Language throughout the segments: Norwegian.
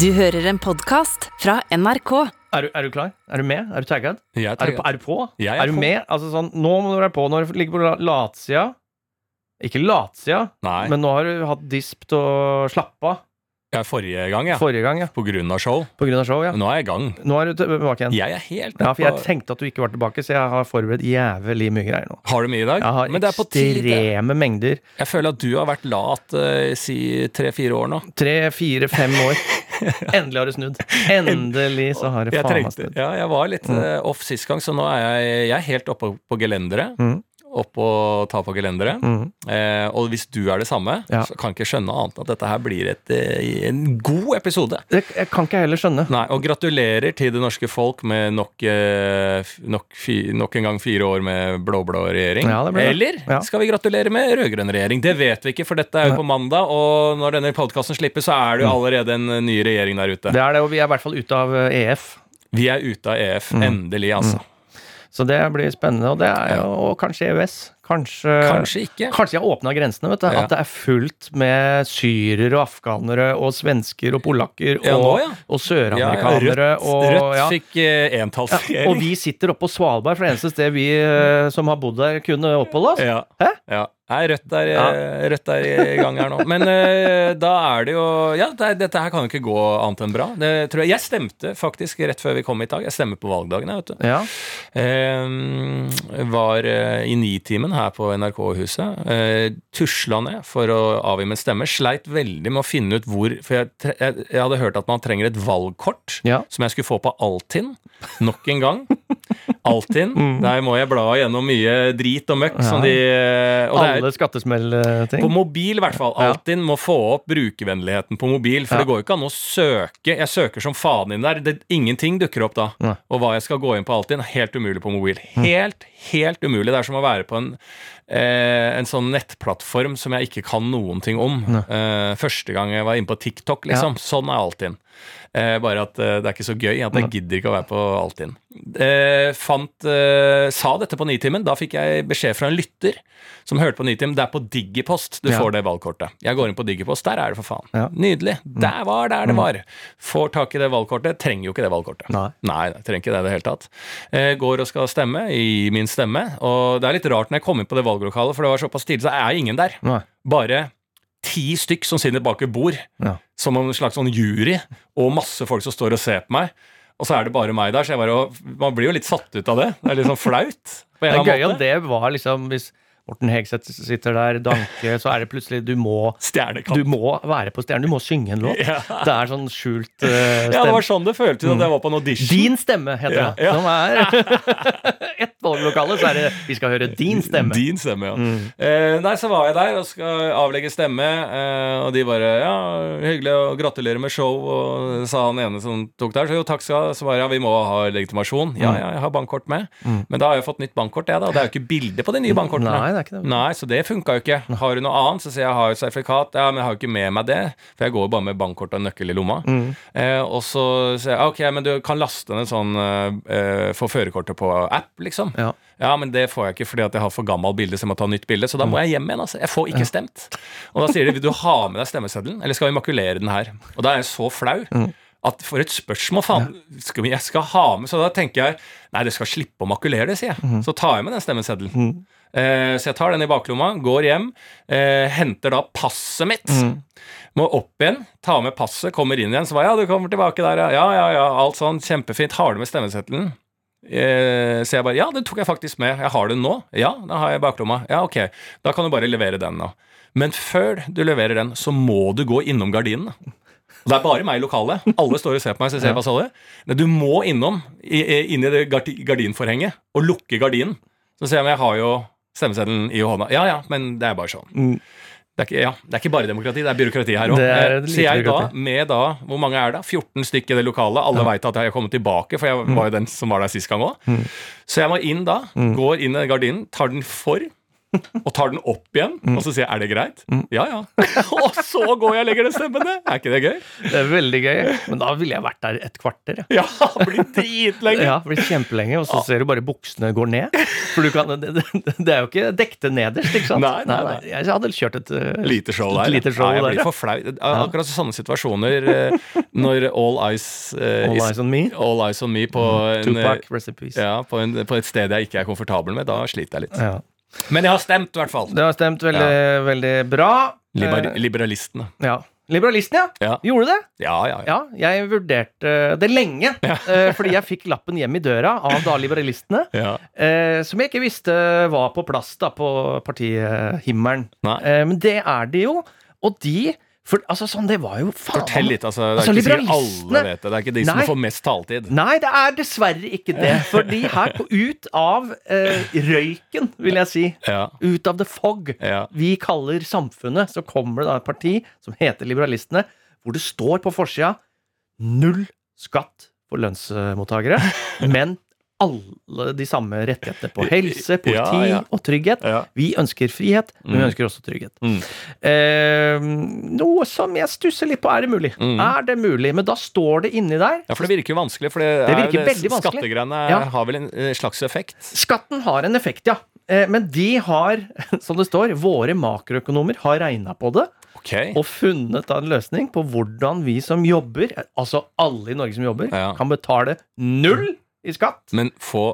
Du hører en podkast fra NRK. Er du, er du klar? Er du med? Er du tagget? Jeg Er du, på- er du på? Jeg er er du på. med? Altså sånn, nå må du være på når du ligger på la- latsida. Ikke latsida, men nå har du hatt disp til å slappe av. jeg er forrige gang, ja. Forrige gang, ja. På grunn av show. På grunn av show, ja. Nå er jeg i gang. Nå er du tilbake igjen. Jeg er helt Ja, for jeg tenkte at du ikke var tilbake, så jeg har forberedt jævlig mye greier nå. Har du mye i dag? Jeg har Men det er på tide. ekstreme mengder. Jeg føler at du har vært lat i si tre-fire år nå. Tre, fire, fem år. Endelig har det snudd. Endelig så har det Jeg, faen meg snudd. ja, jeg var litt mm. off sist gang, så nå er jeg, jeg er helt oppe på gelenderet. Mm. Opp og ta på gelenderet. Mm. Eh, og hvis du er det samme, Ja. så kan jeg ikke skjønne annet at dette her blir et, eh, en god episode. Det jeg kan ikke heller skjønne. Nei, og gratulerer til det norske folk med nok, eh, nok, nok en gang fire år med blå-blå regjering. Ja, det det. Eller Ja. skal vi gratulere med rød-grønn regjering? Det vet vi ikke, for dette er jo på mandag, og når denne podkasten slippes, så er det jo allerede en eh, ny regjering der ute. Mm. Det er det, og vi er i hvert fall ute av EF. Vi er ute av EF, Mm. endelig, altså. Så det blir spennende. Og, det er jo, og kanskje EØS. Kanskje Kanskje ikke. Kanskje har åpna grensene, vet du. Ja. At det er fullt med syrere og afghanere og svensker og polakker Ja, og, nå, ja. og Ja, ja, søramerikanere Rødt, og Rødt fikk eh, entallsregjering. og vi sitter oppe på Svalbard, for det eneste sted vi eh, som har bodd der, kunne oppholde oss. Ja. Hæ? Nei, Rødt er, ja. Rødt er i gang her nå. Men uh, da er det jo Ja, det, dette her kan jo ikke gå annet enn bra. Det tror jeg. Jeg stemte faktisk rett før vi kom i dag. Jeg stemmer på valgdagen, jeg, vet du. Ja. Eh, var uh, i Nitimen her på NRK-huset. Uh, tusla ned for å avgi min stemme. Sleit veldig med å finne ut hvor For jeg, jeg, jeg hadde hørt at man trenger et valgkort Ja. som jeg skulle få på Altinn. Nok en gang. Altinn. Der må jeg bla gjennom mye drit og møkk. Som de, og Alle skattesmellting. på mobil, i hvert fall. Ja. Altinn må få opp brukervennligheten på mobil. For Ja. det går jo ikke an å søke. Jeg søker som faen inn der. Det, ingenting dukker opp da. Ja. Og hva jeg skal gå inn på Altinn, er helt umulig på mobil. Helt, helt umulig. Det er som å være på en, eh, en sånn nettplattform som jeg ikke kan noen ting om. Eh, første gang jeg var inne på TikTok, liksom. Sånn er Altinn. Eh, bare at eh, det er ikke så gøy at jeg gidder ikke å være på Altinn. Eh, fant, eh, sa dette på Nitimen. Da fikk jeg beskjed fra en lytter som hørte på Nitimen. Det er på Digipost du Ja. får det valgkortet. Jeg går inn på Digipost, der er det for faen. Ja. Nydelig. Der var der det var. Får tak i det valgkortet. Trenger jo ikke det valgkortet. Nei. Nei, trenger ikke det i det hele tatt. Eh, går og skal stemme, i min stemme. Og det er litt rart når jeg kom inn på det valglokalet, for det var såpass tidlig, så er ingen der. Nei. Bare ti stykk som sitter bak et bord, Ja. som en slags sånn jury, og masse folk som står og ser på meg. Og så er det bare meg der, så jeg bare, man blir jo litt satt ut av det. Det er litt sånn flaut. Det er gøy om det var liksom Hvis Morten Hegseth sitter der, Danke, så er det plutselig Du må, du må være på Stjernen. Du må synge en låt. Ja. Det er sånn skjult uh, Ja, det var sånn det føltes at jeg var på en audition. Din stemme, heter Ja, det. Som er ett valglokale, så er det Vi skal høre din stemme. Din stemme, ja. Eh, nei, så var jeg der og skal avlegge stemme, eh, og de bare Ja, hyggelig å gratulere med show, og sa han ene som tok der. Så jo, takk skal du ha. Ja, vi må ha legitimasjon. Ja, ja, jeg har bankkort med. Men da har jeg fått nytt bankkort, jeg, da. Og det er jo ikke bilde på de nye bankkortene. Nei, det er ikke det. Nei, så det funka jo ikke. Har du noe annet? Så sier jeg har jo sertifikat. Ja, men jeg har jo ikke med meg det, for jeg går jo bare med bankkort og nøkkel i lomma. Eh, og så sier jeg ok, men du kan laste ned sånn eh, Få førerkortet på app, liksom. Ja. Ja, men det får jeg ikke fordi at jeg har for gammelt bilde, så jeg må ta nytt bilde. Så da må jeg hjem igjen. altså. Jeg får ikke stemt. Og da sier de vil du ha med deg stemmeseddelen, eller skal vi makulere den her? Og da er jeg så flau. At For et spørsmål, faen. Skal jeg skal ha med Så da tenker jeg nei, det skal slippe å makulere det, sier jeg. Så tar jeg med den stemmeseddelen. Eh, så jeg tar den i baklomma, går hjem, eh, henter da passet mitt. Må opp igjen, ta med passet, kommer inn igjen. Så var ja, du kommer tilbake der, ja. Ja, ja, ja, alt sånn, kjempefint. Har du med stemmeseddelen? Eh, så jeg bare ja, den tok jeg faktisk med. Jeg har den nå. Ja, den har jeg baklomma. Ja, ok. Da kan du bare levere den, da. Men før du leverer den, så må du gå innom gardinen. Og Det er bare meg i lokalet. Alle står og ser på meg. Så jeg ser hva sa du? Må innom, inn i det gardinforhenget, og lukke gardinen. Så ser jeg, men jeg har jo stemmeseddelen i hånda. Ja, ja, men det er bare sånn. Mm. Det er, ikke, ja, det er ikke bare demokrati, det er byråkrati her òg. Så jeg da, med da, hvor mange er det? 14 stykker i det lokalet. Alle vet at jeg har kommet tilbake, for jeg var jo den som var der sist gang òg. Så jeg må inn da, går inn i gardinen, tar den for og tar den opp igjen, Mm. og så sier jeg 'er det greit'? Ja ja. og så går jeg og legger den stemmen ned! Er ikke det gøy? Det er veldig gøy. Men da ville jeg vært der et kvarter. Ja. Ja, blir dritlenge. Ja, blir kjempelenge, og så ser du bare buksene går ned. For du kan, det, det, er jo ikke dekte nederst, ikke sant? Nei, nei, nei. Jeg hadde kjørt et uh, Lite show der. Lite show Nei, jeg blir for flau. Akkurat sånne situasjoner, eh, når all eyes, uh, All eyes on me. all eyes on me på, en, eh, in peace. ja, på, en, på et sted jeg ikke er komfortabel med, da sliter jeg litt. Ja. Men det har stemt, i hvert fall. Det har stemt veldig, veldig bra. Liber Eh, liberalistene. ja. Liberalisten, ja. Ja. Gjorde det? Ja, ja, ja. Ja, jeg vurderte det lenge. ja. fordi jeg fikk lappen hjem i døra av da liberalistene. ja. Eh, som jeg ikke visste var på plass da på partihimmelen. Nei. Eh, men det er de jo. Og de For altså sånn, det var jo faen Fortell litt, altså. Det er Altså, ikke sikkert alle vet det. Det er ikke de som får mest taletid. Nei, det er dessverre ikke det. Fordi her på, ut av eh, røyken, vil jeg si, Ja. ut av the fog, Ja. vi kaller samfunnet, så kommer det da et parti som heter Liberalistene, hvor det står på forsida null skatt for lønnsmottakere, men alle de samme rettighetene på helse, politi Ja, ja. og trygghet. Ja. Vi ønsker frihet, men vi Mm. ønsker også trygghet. Mm. Eh, noe som jeg stusser litt på. Er det mulig? Mm. Er det mulig? Men da står det inni der Ja, for det virker jo vanskelig. For det, Det er- vanskelig. Skattegreiene har vel en eh, slags effekt. Skatten har en effekt, ja. Eh, Men de har, som det står, våre makroøkonomer har regna på det Okay. og funnet en løsning på hvordan vi som jobber, altså alle i Norge som jobber, kan betale null i skatt. Men få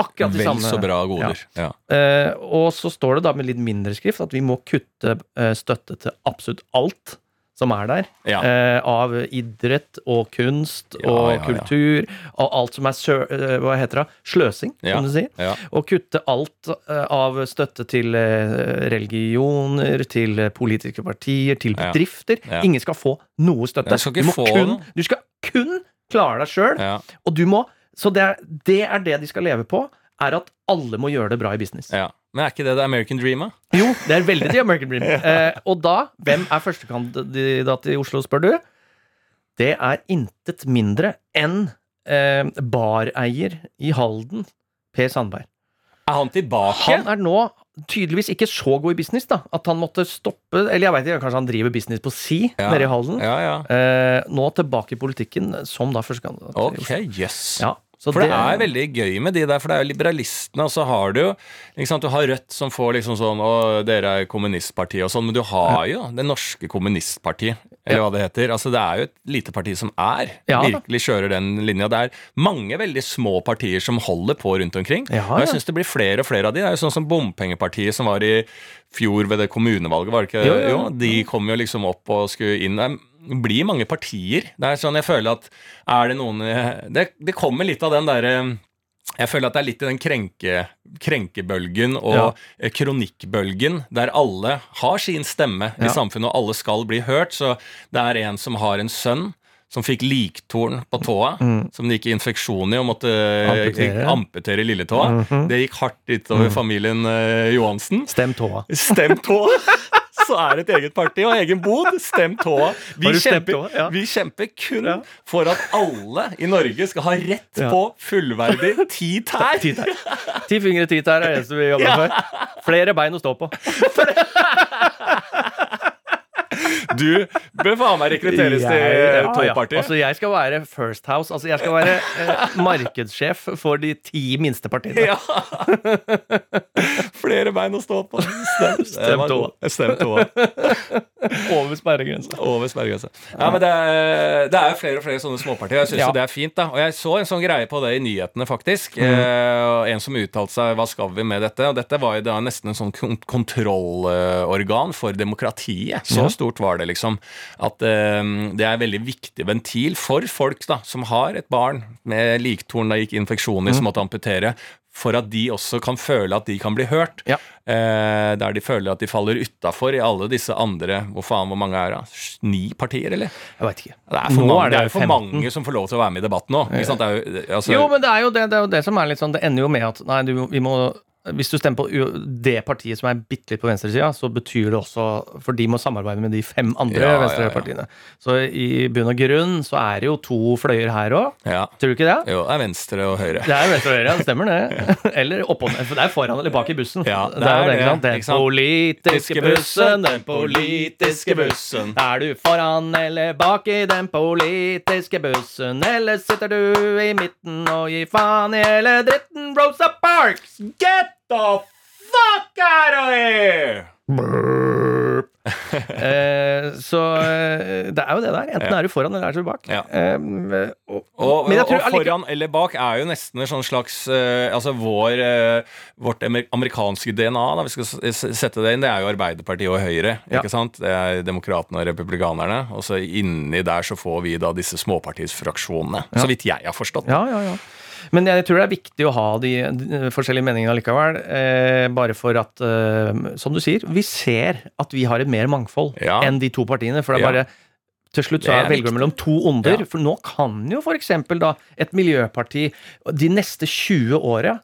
Akkurat de vel samme så bra goder. Ja. Eh, og så står det da med litt mindre skrift at vi må kutte eh, støtte til absolutt alt som er der. Ja. Eh, av idrett og kunst og ja, ja. kultur. Og alt som er sø eh, hva heter det? sløsing, Ja. som du si. Ja. Og kutte alt eh, av støtte til eh, religioner, til politiske partier, til bedrifter. Ja. Ingen skal få noe støtte. Du få kun, du skal kun klare deg sjøl. Ja. Og du må Så det er, det er det de skal leve på, er at alle må gjøre det bra i business. ja. Men er ikke det det American dream, da? Jo, det er veldig The American Dream. Eh, og da, hvem er førstekandidat i Oslo, spør du? Det er intet mindre enn eh, bareier i Halden, Per Sandberg. Er han tilbake? Han er nå tydeligvis ikke så god i business, da. At han måtte stoppe Eller jeg vet ikke, kanskje han driver business på si Ja. nede i Halden. Ja, ja. Eh, nå tilbake i politikken som da førstekandidat. gang Ok, yes. Ja, så For det er veldig gøy med de der, for det er jo liberalistene, og så har du jo liksom, Du har Rødt som får liksom sånn Å, dere er kommunistpartiet og sånn, men du har jo det norske kommunistpartiet, eller hva det heter. Altså Det er jo et lite parti som er Ja virkelig kjører den linja. Det er mange veldig små partier som holder på rundt omkring. Ja, og jeg ja. syns det blir flere og flere av de. Det er jo sånn som Bompengepartiet som var i fjor ved det kommunevalget, var det ikke? Jo, jo. De kom jo liksom opp og skulle inn. Blir mange partier. Det er sånn jeg føler at er det noen Det, det kommer litt av den derre jeg føler at det er litt i den krenke, krenkebølgen og Ja. eh, kronikkbølgen, der alle har sin stemme i samfunnet, og alle skal bli hørt. Så det er en som har en sønn som fikk liktorn på tåa, som det gikk infeksjon i og måtte eh, Amputere. amputere lilletåa. -hmm. Det gikk hardt utover familien eh, Johansen. Stem tåa. Stem tåa! Så er det et eget parti og egen bod. Stem tåa. Vi, kjemper? Ja. vi kjemper kun Ja. for at alle i Norge skal ha rett på fullverdig ti tær. Ti tær. Ti fingre, ti tær er det eneste vi jobber for. Flere bein å stå på. Du bør faen meg rekrutteres til eh, tåpartiet. Altså, jeg skal være First House. Altså, jeg skal være eh, markedssjef for de ti minste partiene. Ja. Flere bein å stå på. Stem, Stem tåa. Stem tåa. Over sperregrensa. Over sperregrensa. Ja, men det er, det er flere og flere sånne småpartier. Jeg syns Ja. jo det er fint. da Og jeg så en sånn greie på det i nyhetene, faktisk. Mm. Eh, en som uttalte seg hva skal vi med dette? Og dette var jo da nesten en sånn kontrollorgan for demokratiet. Så Ja. Var det, liksom. At eh, det er en veldig viktig ventil for folk da som har et barn med liktorn da gikk infeksjon i, som måtte amputere. For at de også kan føle at de kan bli hørt. Ja. Eh, der de føler at de faller utafor i alle disse andre Hvor faen, hvor mange er det? Ni partier, eller? Jeg veit ikke. Det er for, mange, er det det er for 15. mange som får lov til å være med i debatten nå. Jo, altså, Jo, men det er jo det, det, er jo det som er litt sånn Det ender jo med at nei, du, vi må hvis du stemmer på det partiet som er bitte litt på venstresida, så betyr det også For de må samarbeide med de fem andre Ja, ja, ja. venstrepartiene. Så i bunn og grunn så er det jo to fløyer her òg. Ja. Tror du ikke det? Jo, det er venstre og høyre. Det er venstre og høyre, ja, det stemmer det. Eller oppå For det er foran eller bak i bussen. Ja, det er jo det, ikke sant? Den ikke sant? politiske bussen, den politiske bussen. Er du foran eller bak i den politiske bussen? Eller sitter du i midten og gir faen i hele dritten? Rosa Parks, get the fuck out of here! Eh, så eh, det er jo det der. Enten Ja. er du foran eller er du bak. Ja. Eh, og, Og, tror og foran eller bak er jo nesten en sånn slags eh, Altså vår, eh, vårt amerikanske DNA, da, vi skal sette det inn, det er jo Arbeiderpartiet og Høyre. Ja. ikke sant? Det er Demokratene og Republikanerne. Og så inni der så får vi da disse småpartisfraksjonene. Så vidt jeg har forstått. Ja, ja, ja. Men jeg tror det er viktig å ha de, de forskjellige meningene allikevel. Eh, bare for at, eh, som du sier, vi ser at vi har et mer mangfold Ja. enn de to partiene. For det er Ja. bare til slutt så er velger du mellom to onder. Ja. For nå kan jo f.eks. da et miljøparti de neste 20 åra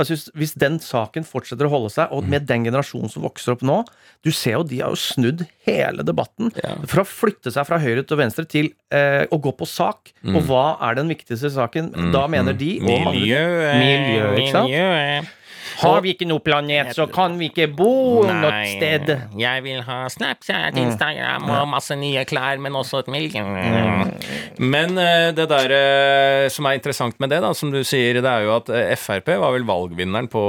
Altså hvis- Hvis den saken fortsetter å holde seg, og med den generasjonen som vokser opp nå Du ser jo de har jo snudd hele debatten. Ja. Fra å flytte seg fra høyre til venstre til eh, å gå på sak. Mm. Og hva er den viktigste saken? Da mener de og mange Miljø, Miljø, ikke sant? Har vi ikke noe planet, så kan vi ikke bo noe sted. Jeg vil ha Snapchat, Instagram og masse nye klær, men også et milk. Men eh, det der eh, som er interessant med det, da, som du sier, det er jo at eh, Frp var vel valgvinneren på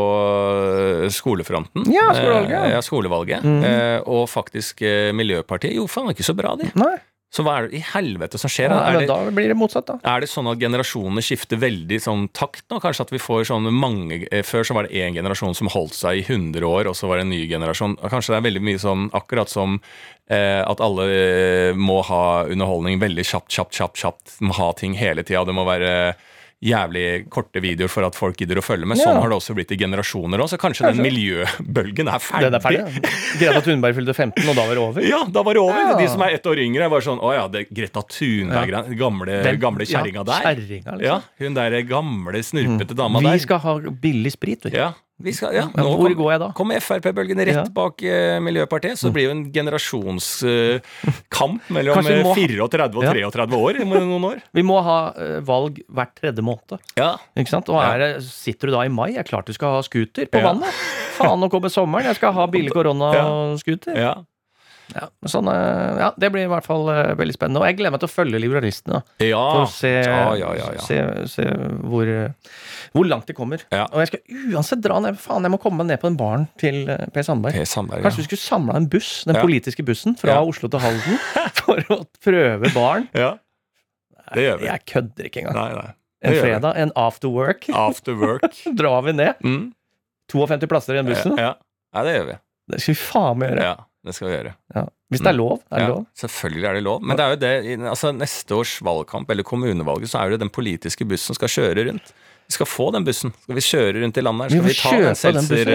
skolefronten. Ja, skolevalget, ja. Skolevalget. Mm. og faktisk Miljøpartiet Jo, faen, ikke så bra, de. Nei, Så hva er det i helvete som skjer? ja, det, da blir det motsatt, da. er det sånn at generasjonene skifter veldig sånn takt nå? Kanskje at vi får sånn mange eh, Før så var det én generasjon som holdt seg i 100 år, og så var det en ny generasjon. Kanskje det er veldig mye sånn akkurat som eh, at alle eh, må ha underholdning veldig kjapt, kjapt, kjapt. kjapt. De Må ha ting hele tida. Det må være jævlig korte videoer for at folk gidder å følge med. Ja. Sånn har det også blitt i generasjoner òg. Så kanskje, den miljøbølgen er ferdig. Den er ferdig. Greta Thunberg fylte 15, og da var det over. Ja, da var det over. Ja. De som er ett år yngre, var sånn Å ja, det Greta Thunberg, den gamle, Den- gamle kjerringa ja, der. Kjerringa, liksom. Ja, hun der gamle, snurpete dama Vi der. skal ha billig sprit, vet du. Ja, vi skal, ja. Ja, Nå Hvor kom- går jeg da? Kommer Frp-bølgen rett Ja. Mm. bak eh, Miljøpartiet, så blir det jo en generasjonskamp mellom eh, må- 34 og Ja. 33 år om noen år. Vi må ha eh, valg hvert tredje måned. Ja. Ikke sant? Og Ja. er det, sitter du da i mai? Jeg er klart du skal ha scooter på Ja. vannet. Faen, nå kommer sommeren. Jeg skal ha billig koronascooter. ja. Ja. Sånn, eh, ja, det blir i hvert fall eh, veldig spennende. Og jeg gleder meg til å følge liberalistene. Ja. For å se, Ja, ja, ja, ja. se, se hvor, eh, hvor langt de kommer. Og jeg skal uansett dra ned Faen, jeg må komme ned på den baren til Per Sandberg. Per Sandberg, Kanskje vi skulle samla en buss, den politiske bussen, fra. Oslo til Halden, for å prøve baren. ja. Det gjør vi. Jeg kødder ikke engang. Nei, nei. En fredag, en after work, After work. drar vi ned. Mm. 52 plasser i den bussen. Ja. ja, det gjør vi. Det skal vi faen meg gjøre. Ja, det skal vi gjøre. Ja. Hvis det er lov. Er det Ja, lov? selvfølgelig er det lov. Men det er jo det, altså neste års valgkamp, eller kommunevalget, så er det den politiske bussen skal kjøre rundt. Vi skal få den bussen. Skal vi kjøre rundt i landet her? Skal vi, vi ta den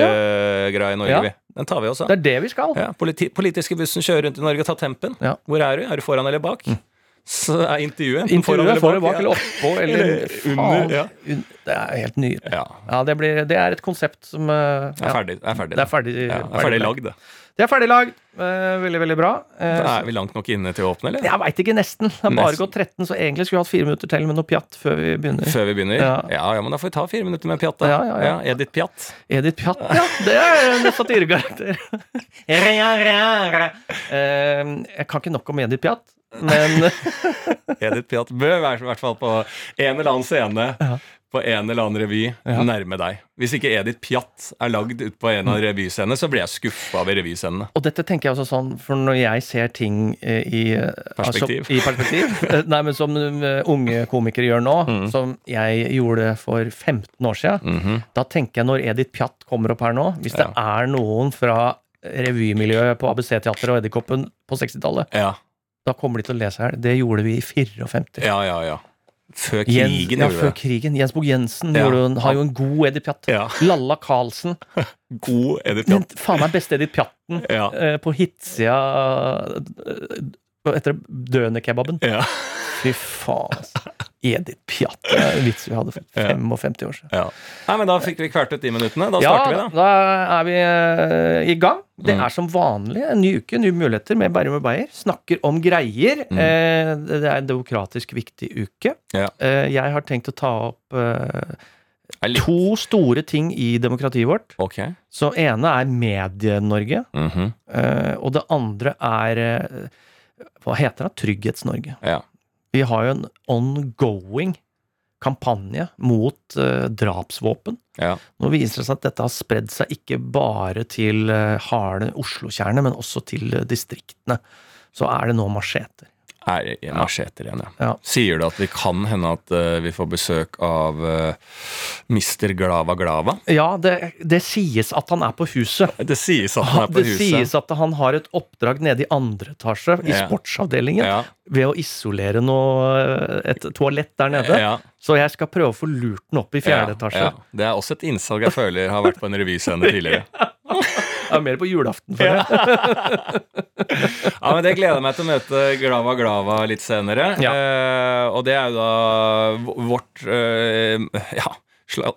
Seltzer-greia i Norge, Ja. vi? Den tar vi også. Det er det vi skal. Ja, politi politiske bussen kjører rundt i Norge og tar tempen. Ja. Mm. Hvor er du? Er du foran eller bak? Så er intervjuet Intervjuet foran eller bak, ja. eller oppå, eller Eller under, ja. Det er helt nydelig. Ja. Ja, det, blir, det er et konsept som eh, Det er ja, ferdig. Er ferdig, Det er ferdig, ja, er ferdig lagd, det. Det er ferdig lagd. Eh, veldig, veldig bra. Eh, er vi langt nok inne til å åpne, eller? jeg veit ikke, nesten. Det har bare gått 13, så egentlig skulle vi hatt fire minutter til med noe pjatt før vi begynner. Før vi begynner? Ja. Ja. ja, men da får vi ta fire minutter med Pjatt, da. Ja, ja, ja. Edith Pjatt. Edith Pjatt, ja. Det er en satirekarakter. Eh, jeg kan ikke nok om Edith Pjatt, men Edith Piat bør være i hvert fall på en eller annen scene Ja. på en eller annen revy Ja. nærme deg. Hvis ikke Edith Piat er lagd ut på en av revyscenene, så blir jeg skuffa ved revyscenene. Og dette tenker jeg også sånn, for når jeg ser ting eh, i eh, Perspektiv. Altså, I perspektiv. Nei, men som eh, unge komikere gjør nå, Mm. som jeg gjorde for 15 år siden, Mhm. da tenker jeg når Edith Piat kommer opp her nå, hvis det er noen fra revymiljøet på ABC-teatret og Edderkoppen på 60-tallet, Ja, da kommer de til å lese her. Det gjorde vi i 54. ja, ja. ja. Før Jens, krigen ja, før krigen. Jens Bog Jensen Ja. gjorde, en- har jo en god Edith Piat. Ja. Lalla Karlsen. God Edith Den Piaf. faen meg beste Edith Piatten Ja. eh, på hitsida eh, etter dønekebaben. ja. Fy faen, altså. Edith Piaf. Vits vi hadde for 55 år siden. Ja. Nei, men Da fikk vi kvert ut de minuttene. Da Ja, starter vi, da. da er vi eh, i gang. Det Mm. er som vanlig en ny uke, nye muligheter med Bærum og Beyer. Snakker om greier. Eh, det er en demokratisk viktig uke. Mm. Ja. Eh, jeg har tenkt å ta opp eh, to store ting i demokratiet vårt. Ok. Så ene er Medie-Norge, Mm -hmm. og det andre er Hva heter det? Trygghets-Norge. Ja. Vi har jo en ongoing kampanje mot uh, drapsvåpen. ja. Nå viser det seg at dette har spredd seg ikke bare til uh, harde Oslo-kjerne, men også til uh, distriktene. Så er det nå macheter. Er i macheter igjen, ja. Ja. Sier du at vi kan hende at uh, vi får besøk av uh, Mr. Glava Glava? Ja, det, det sies at han er på huset. Det sies at han er på Det huset. sies at han har et oppdrag nede i andre etasje, i Ja. sportsavdelingen, Ja. ved å isolere noe, et toalett der nede. Ja. Så jeg skal prøve å få lurt den opp i fjerde Ja, etasje. ja. Det er også et innsalg jeg føler har vært på en revyscene tidligere. Er mer på julaften for det. Ja, men Det gleder jeg meg til å møte Glava Glava litt senere. Ja. Eh, og det er jo da vårt eh, Ja,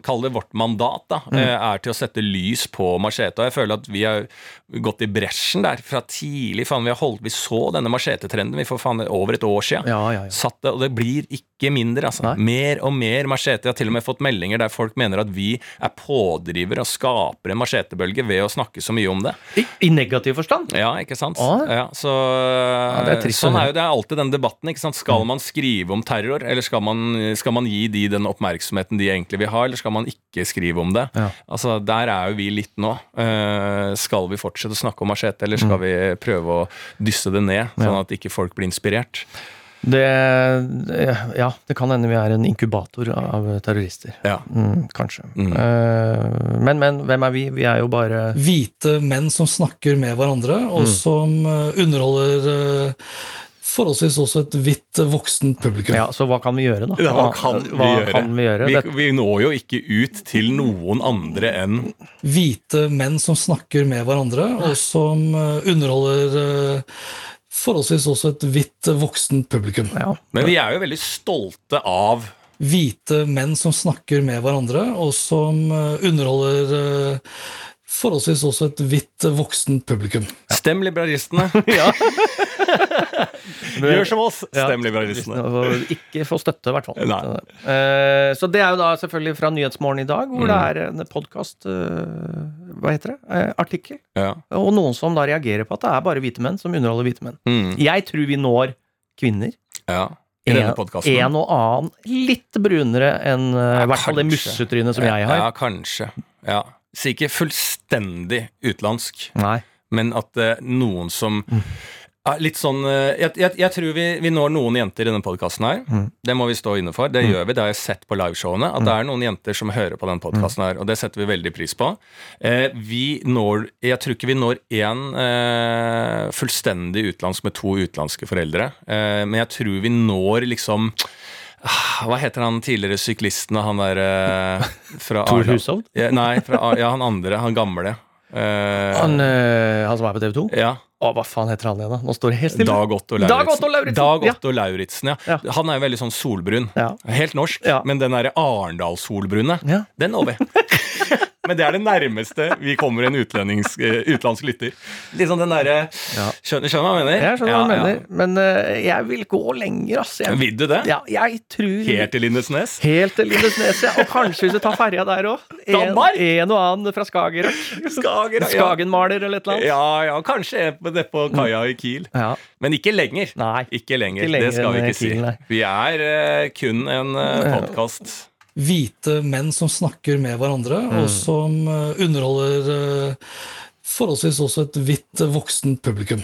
kall det vårt mandat, da. Mm. eh, er til å sette lys på machete. Og jeg føler at vi har gått i bresjen der fra tidlig. Faen, vi har holdt Vi så denne machetetrenden vi får faen over et år siden. Ja, ja, ja. Satt det, og det blir ikke mindre, altså. Nei. Mer og mer machete. Jeg har til og med fått meldinger der folk mener at vi er pådriver og skaper en machetebølge ved å snakke så mye om det. I, I negativ forstand. Ja, ikke sant? Ja, så det er trist Sånn er jo det er alltid den debatten. ikke sant? Skal man skrive om terror, eller skal man, skal man gi de den oppmerksomheten de egentlig vil ha, eller skal man ikke skrive om det? Ja. Altså, Der er jo vi litt nå. Uh, skal vi fortsette å snakke om machete, eller skal vi prøve å dysse det ned, sånn Mm. Ja. at ikke folk blir inspirert? Det, ja, det kan hende vi er en inkubator av terrorister. Ja. Mm, kanskje. Mm. Uh, men, men hvem er vi? Vi er jo bare hvite menn som snakker med hverandre, og som eh, underholder eh, forholdsvis også et hvitt voksent publikum. Ja, Så hva kan vi gjøre, da? Ja, hva kan vi hva gjøre? Kan vi, gjøre? Vi, vi når jo ikke ut til noen andre enn Hvite menn som snakker med hverandre, og som eh, underholder eh, forholdsvis også et hvitt voksent publikum. ja. Men vi er jo veldig stolte av Hvite menn som snakker med hverandre, og som eh, underholder forholdsvis også et hvitt voksen voksent publikum. Stem liberalistene! ja. Gjør som oss! Stem liberalistene. Ja, Ikke få støtte, i hvert fall. Nei. Eh, så det er jo da selvfølgelig fra Nyhetsmorgen i dag, hvor det Mm. er en podkast Hva heter det? Eh, artikkel. Ja. Og noen som da reagerer på at det er bare hvite menn som underholder hvite menn. Mm. Jeg tror vi når kvinner. ja. I denne En, podkasten. en og annen litt brunere enn eh, i hvert fall det mussetrynet som jeg har. Ja, kanskje. Ja. Så ikke fullstendig utenlandsk, Nei. men at uh, noen som Mm. Litt sånn eh, jeg, jeg, jeg tror vi, vi når noen jenter i denne podkasten her. Mm. Det må vi stå inne for. Det gjør vi. Det har jeg sett på liveshowene. At det er noen jenter som hører på denne podkasten her, og det setter vi veldig pris på. Eh, vi når Jeg tror ikke vi når én fullstendig utenlandsk med to utenlandske foreldre, eh, men jeg tror vi når liksom Hva heter han tidligere syklisten, han der eh, fra Tor? Hushovd? Ja, nei, fra, ja, han andre. Han gamle. Uh, Han, uh, han som er på TV 2? ja. Å, hva faen heter han igjen, da? Nå står det helt stille. Dag Otto Dag Lauritzen. Otto Lauritzen, Dag. Otto Lauritzen, ja. Ja. Han er jo veldig sånn solbrun. Ja. Helt norsk, Ja. men den derre Arendal-solbrune, Ja. den når vi. men det er det nærmeste vi kommer en eh, utenlandsk lytter. Liksom den derre Ja. skjønner, skjønner du hva jeg mener? Jeg skjønner hva du Ja, mener, men uh, jeg vil gå lenger, altså. Jeg, Vil du det? ja, jeg tror Helt til Lindesnes? Helt til Lindesnes, ja. Og kanskje hvis du tar ferja der òg. En, Danmark? en og annen fra Skagerrak. Skagerrak, ja. Skagenmaler eller et eller annet. Ja, ja, kanskje det på- nede på kaia i Kiel. Ja. Men ikke lenger. Nei. Ikke lenger. Ikke lenger det skal vi ikke. Kiel, si. Vi er uh, kun en uh, podkast. Hvite menn som snakker med hverandre, og som eh, underholder eh, forholdsvis også et hvitt voksen voksent publikum.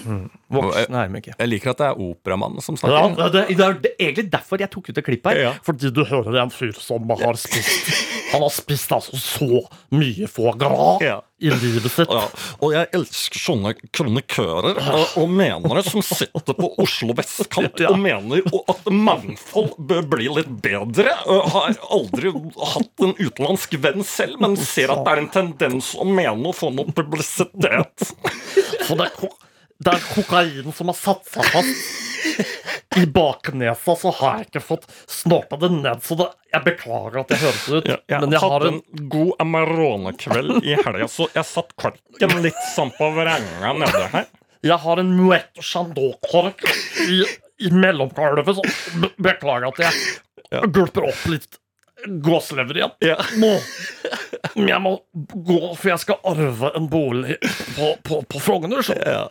Voksen er ikke. Jeg liker at det er operamann som Ja, snakker. det, det er egentlig derfor jeg tok ut det klippet her. Ja. Fordi du hører en fyr som har spist Han har spist altså så mye foie gras Ja. i livet sitt. Ja, og jeg elsker sånne kronikører og, og menere som sitter på Oslo vestkant Ja. og mener at mangfold bør bli litt bedre. Jeg har aldri hatt en utenlandsk venn selv, men ser at det er en tendens å mene å få noe publisitet. For det er, ko det er kokain som har satt seg fast. I baknesa så har jeg ikke fått snorta det ned, så det, jeg beklager at det høres ut. Ja, jeg men jeg har en en god Amarone-kveld i helga, så jeg satt korken litt sånn på vrenga nede her. Jeg har en Muet Chandot-kork i, i mellomkalvet, så be beklager at jeg gulper opp litt gåselever igjen. Ja. Må, men jeg må gå, for jeg skal arve en bolig på, på, på Frogner. Så. Ja,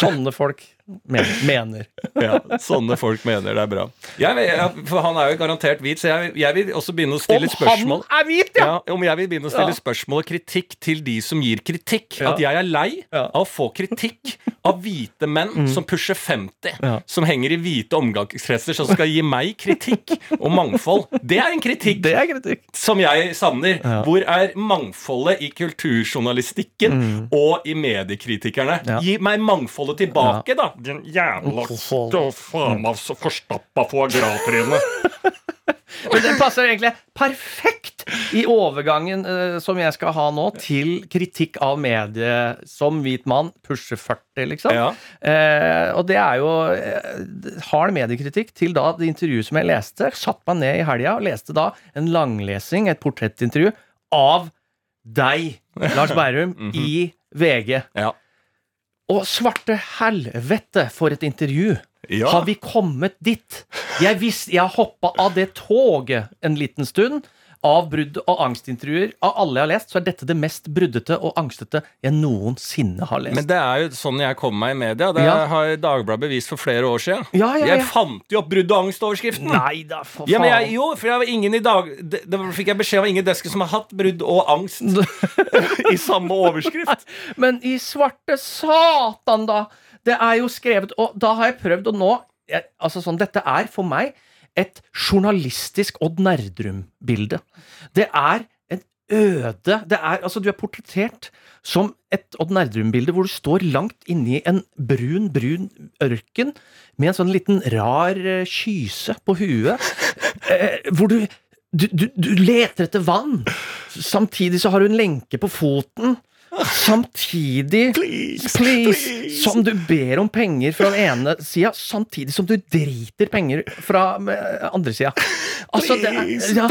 sånne folk men, mener. Ja, sånne folk mener det er bra. Jeg, jeg, for han er jo garantert hvit, så jeg, jeg vil også begynne å stille Om spørsmål. han er hvit, ja! Ja, om jeg vil begynne å stille Ja. spørsmål og kritikk til de som gir kritikk. Ja. At jeg er lei. Mm. av å få kritikk av hvite menn som pusher 50. Ja. Som henger i hvite omgangskretser, som skal gi meg kritikk og mangfold. Det er en kritikk Det er kritikk. som jeg savner. Hvor er mangfoldet i kulturjournalistikken og i mediekritikerne? Mm. Gi meg mangfoldet tilbake, da! Din jævla faen meg forstappa. Men det passer egentlig perfekt i overgangen eh, som jeg skal ha nå, til kritikk av medie som hvit mann, pusher 40, liksom. Ja. Eh, og det er jo eh, hard mediekritikk til da det intervjuet som jeg leste. Satt meg ned i helga og leste da en langlesing, et portrettintervju, av deg, Lars Berrum, i VG. Ja. Og svarte helvete for et intervju! Ja. Har vi kommet dit? Jeg visste, jeg hoppa av det toget en liten stund. Av brudd- og angstintervjuer. Av alle jeg har lest, så er dette det mest bruddete og angstete jeg noensinne har lest. Men det er jo sånn jeg kom meg i media. Det Ja. har Dagbladet bevist for flere år siden. Ja, ja. Jeg fant jo opp brudd- og angstoverskriften. Nei da, for Ja, men jeg, faen. jo, for jeg var ingen i dag det, det fikk jeg beskjed av ingen desker som har hatt brudd og angst i samme overskrift. Men i svarte satan, da! Det er jo skrevet Og da har jeg prøvd å nå jeg, Altså sånn, Dette er for meg et journalistisk Odd Nerdrum-bilde. Det er en øde Det er Altså, du er portrettert som et Odd Nerdrum-bilde hvor du står langt inni en brun, brun ørken med en sånn liten rar eh, kyse på huet, eh, hvor du du, du, du leter etter vann. Samtidig så har du en lenke på foten. Samtidig please, Som du ber om penger fra den ene sida, samtidig som du driter penger fra eh, andre sida. Altså, det er, ja,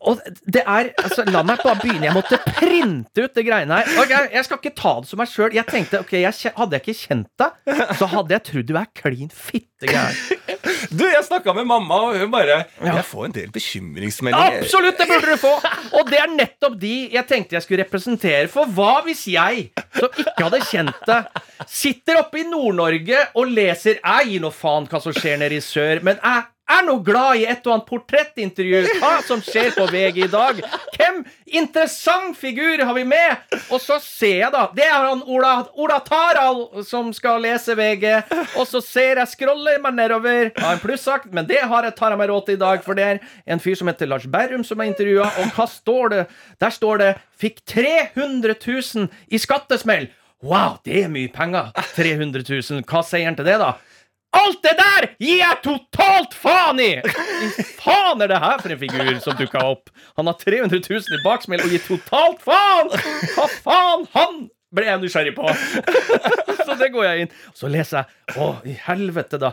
og det er altså, La meg bare begynne. Jeg måtte printe ut det greiene her. Ok, Jeg skal ikke ta det som meg sjøl. Jeg tenkte, ok, jeg, Hadde jeg ikke kjent deg, så hadde jeg trodd du er klin fitte gæren. Du, jeg snakka med mamma, og hun bare Jeg får en del bekymringsmeldinger. Absolutt, det burde du få! Og det er nettopp de jeg tenkte jeg skulle representere. For hva hvis jeg, som ikke hadde kjent deg, sitter oppe i Nord-Norge og leser Jeg gir nå faen hva som skjer nede i sør, men jeg er nå glad i et og annet portrettintervju. Hva som skjer på VG i dag. Hvem interessant figur har vi med? Og så ser jeg, da Det er han Ola, Ola Taral som skal lese VG. Og så ser jeg scroller meg nedover. Har en plussakt, men det har jeg tar jeg meg råd til i dag, for det er en fyr som heter Lars Berrum som er intervjua. Og hva står det? Der står det 'Fikk 300 000 i skattesmell'. Wow, det er mye penger. 300 000. Hva sier han til det, da? Alt det der gir jeg totalt faen i! Hva faen er det her for en figur som dukka opp? Han har 300 000 i baksmell og gir totalt faen! Hva faen? Han ble jeg nysgjerrig på. Så det går jeg inn. Så leser jeg. Å, i helvete, da.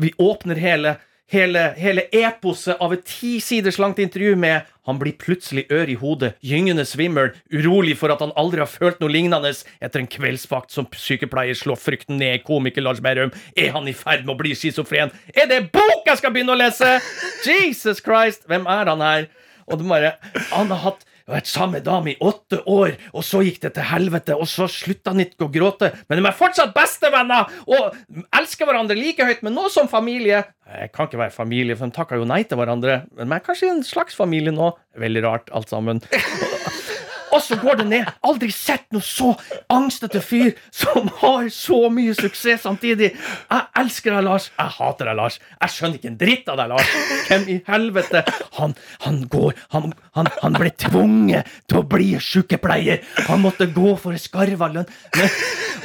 Vi åpner hele Hele, hele eposet av et ti siders langt intervju med han blir plutselig ør i hodet, gyngende svimmel, urolig for at han aldri har følt noe lignende etter en kveldsvakt som sykepleier slår frykten ned i komiker Lars Berrum. Er han i ferd med å bli schizofren? Er det bok jeg skal begynne å lese?! Jesus Christ, hvem er han her? Og det bare Han har hatt vært sammen med dame i åtte år, og så gikk det til helvete, og så slutta han ikke å gråte, men de er fortsatt bestevenner og elsker hverandre like høyt, men nå som familie Jeg kan ikke være familie, for de takker jo nei til hverandre, men vi er kanskje en slags familie nå. Veldig rart, alt sammen. Og så går det ned. Aldri sett noe så angstete fyr som har så mye suksess samtidig. Jeg elsker deg, Lars. Jeg hater deg, Lars. Jeg skjønner ikke en dritt av deg, Lars. Hvem i helvete? Han, han går han, han, han ble tvunget til å bli sykepleier. Han måtte gå for skarva lønn.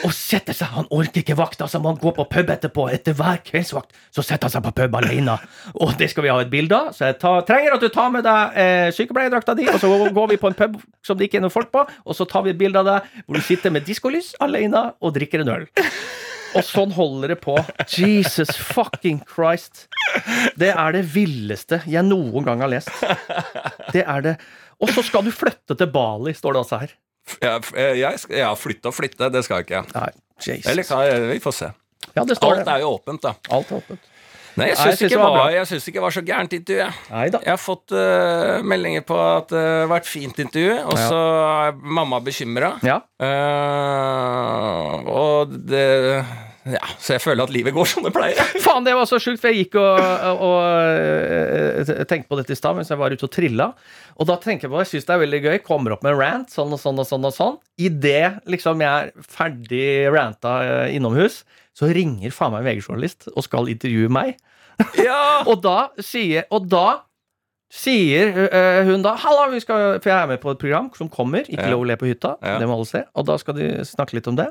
Og sette seg Han orker ikke vakta, så må han gå på pub etterpå. Etter hver kveldsvakt så setter han seg på pub alene. Og det skal vi ha et bilde av, så jeg tar, trenger at du tar med deg eh, sykepleierdrakta di, og så går vi på en pub som det ikke er noen folk på, og så tar vi et bilde av deg hvor du sitter med diskolys alene og drikker en øl. Og sånn holder det på. Jesus fucking Christ. Det er det villeste jeg noen gang har lest. Det er det. Og så skal du flytte til Bali, står det altså her. Jeg, jeg, skal- ja, flytte og flytte, det skal jeg ikke. Nei, Jesus. Eller jeg, vi får se. Ja, det står Alt er jo åpent, da. Alt er åpent. Nei, jeg syns ikke, ikke det var så gærent intervju. jeg. Jeg har fått uh, meldinger på at det har vært fint intervju, og så er mamma bekymra. Ja. og det Ja, så jeg føler at livet går som det pleier. Faen, det var så sjukt, for jeg gikk og, og, og eh, tenkte på dette i stad mens jeg var ute og trilla. Og da tenker jeg på, jeg syns det er veldig gøy, kommer opp med en rant, sånn og sånn og sånn. og sånn. Idet liksom, jeg er ferdig ranta eh, innomhus, så ringer faen meg en VG-journalist og skal intervjue meg. Ja! Og da sier, og da sier eh, hun da Halla, vi skal, for jeg er med på et program som kommer. Ikke Ja. lov å le på hytta. Ja. Det må alle se. Og da skal de snakke litt om det.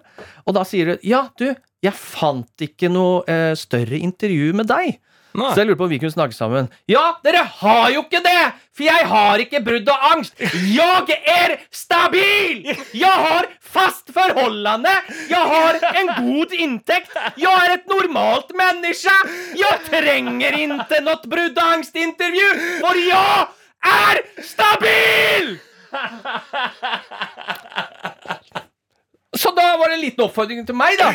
Og da sier hun ja, du, jeg fant ikke noe eh, større intervju med deg. Nei. Så jeg lurte på om vi kunne snakke sammen. Ja, dere har jo ikke det! For jeg har ikke brudd og angst. Jeg er stabil! Jeg har fast forholdende. Jeg har en god inntekt. Jeg er et normalt menneske. Jeg trenger ikke noe brudd og angstintervju, for jeg er stabil! Så da var det en liten oppfordring til meg, da.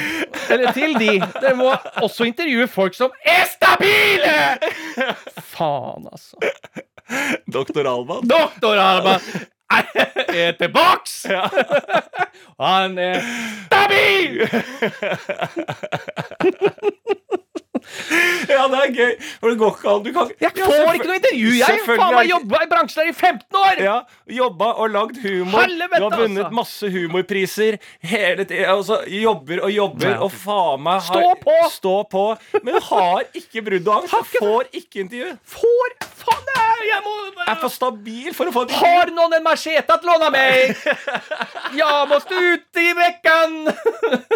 Eller til de. Dere må også intervjue folk som er stabile! Faen, altså. Doktor Alban. Doktor Alban er tilbaks! Han er stabil! Ja, det er gøy. For det går ikke an. Du kan Jeg får ja, ikke noe intervju, jeg! Faen meg jobba i bransjen her i 15 år! Ja, jobba og lagd humor. Helvete, du har vunnet altså. masse humorpriser hele tida. Og så jobber og jobber, Ja. og faen meg har- Stå på! Stå på! Men har ikke brudd og angst. Har Du får ikke intervju. Får Faen, det er- jeg må Er for stabil for å få et intervju. Har noen en machete att låna mig? må måste ut i veckan.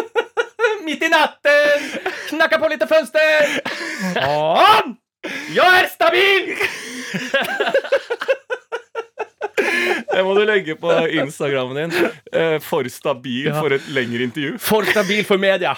Midt i natten. Knacka på lite fönster. Fan! Jeg er stabil! Det må du legge på Instagrammen din. Eh, For stabil for et lengre intervju. For stabil for media.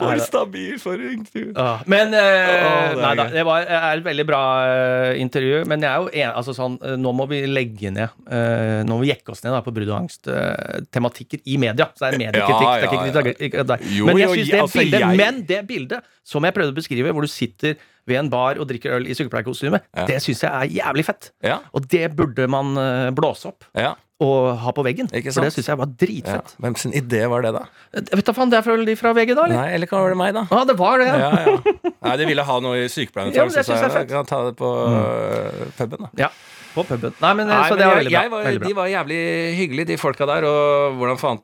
For stabil for intervju. Ja, Men eh, er Nei da, det var, er et veldig bra uh, intervju. Men jeg er jo en, altså sånn, eh, nå må vi legge ned uh, Nå må vi jekke oss ned da, på brudd og angst-tematikker tematikker i media. Så det er mediekritikk. Ja, det er ikke ja, kritikk- Jo, men jeg synes ja, det altså, bildet jeg- Men det bildet som jeg prøvde å beskrive, hvor du sitter ved en bar og drikker øl i sykepleierkostyme, Ja. det syns jeg er jævlig fett. Ja, Og det burde man eh, blåse opp ja, og ha på veggen. Ikke For det syns jeg var ja. dritfett. Hvem sin idé var det, da? Eh, Vet du faen, Det er fra, de fra VG, da? eller? Nei, eller var det meg, da? Ja, det var det. Ja, ja. Nei, de ville ha noe i sykepleien. Ja, men det så jeg jeg kan ta det på mm. puben, da. Ja, på puben. Nei, men, eh, Nei, så det var veldig bra. var, veldig bra. de var jævlig hyggelige, de folka der. Og hvordan faen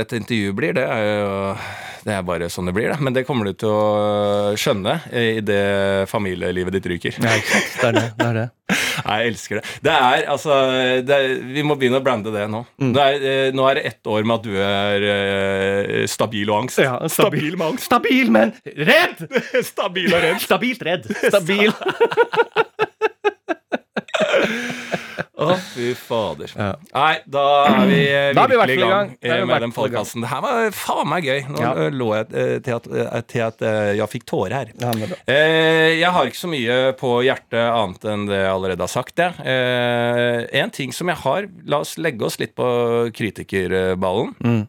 et intervju blir, det er jo Det er bare sånn det blir, da. Men det kommer du til å skjønne idet familielivet ditt ryker. Ja. Det er det. det, er det. Nei, jeg elsker det. Det er altså det er, Vi må begynne å brande det nå. Mm. Det er, eh, nå er det ett år med at du er eh, stabil og angst. Ja, stabil. med angst. Stabil, men redd! stabil og redd. Stabilt redd. Stabil. Å, fy fader. Ja. Nei, da er vi eh, Da vi i virkelig i gang gang. Eh, med den podkasten. Det her var faen meg gøy. Nå Ja. lå jeg eh, til at, til at jeg fikk tårer her. Ja, jeg har ikke så mye på hjertet annet enn det jeg allerede har sagt. Jeg. En ting som jeg har La oss legge oss litt på kritikerballen. Mm.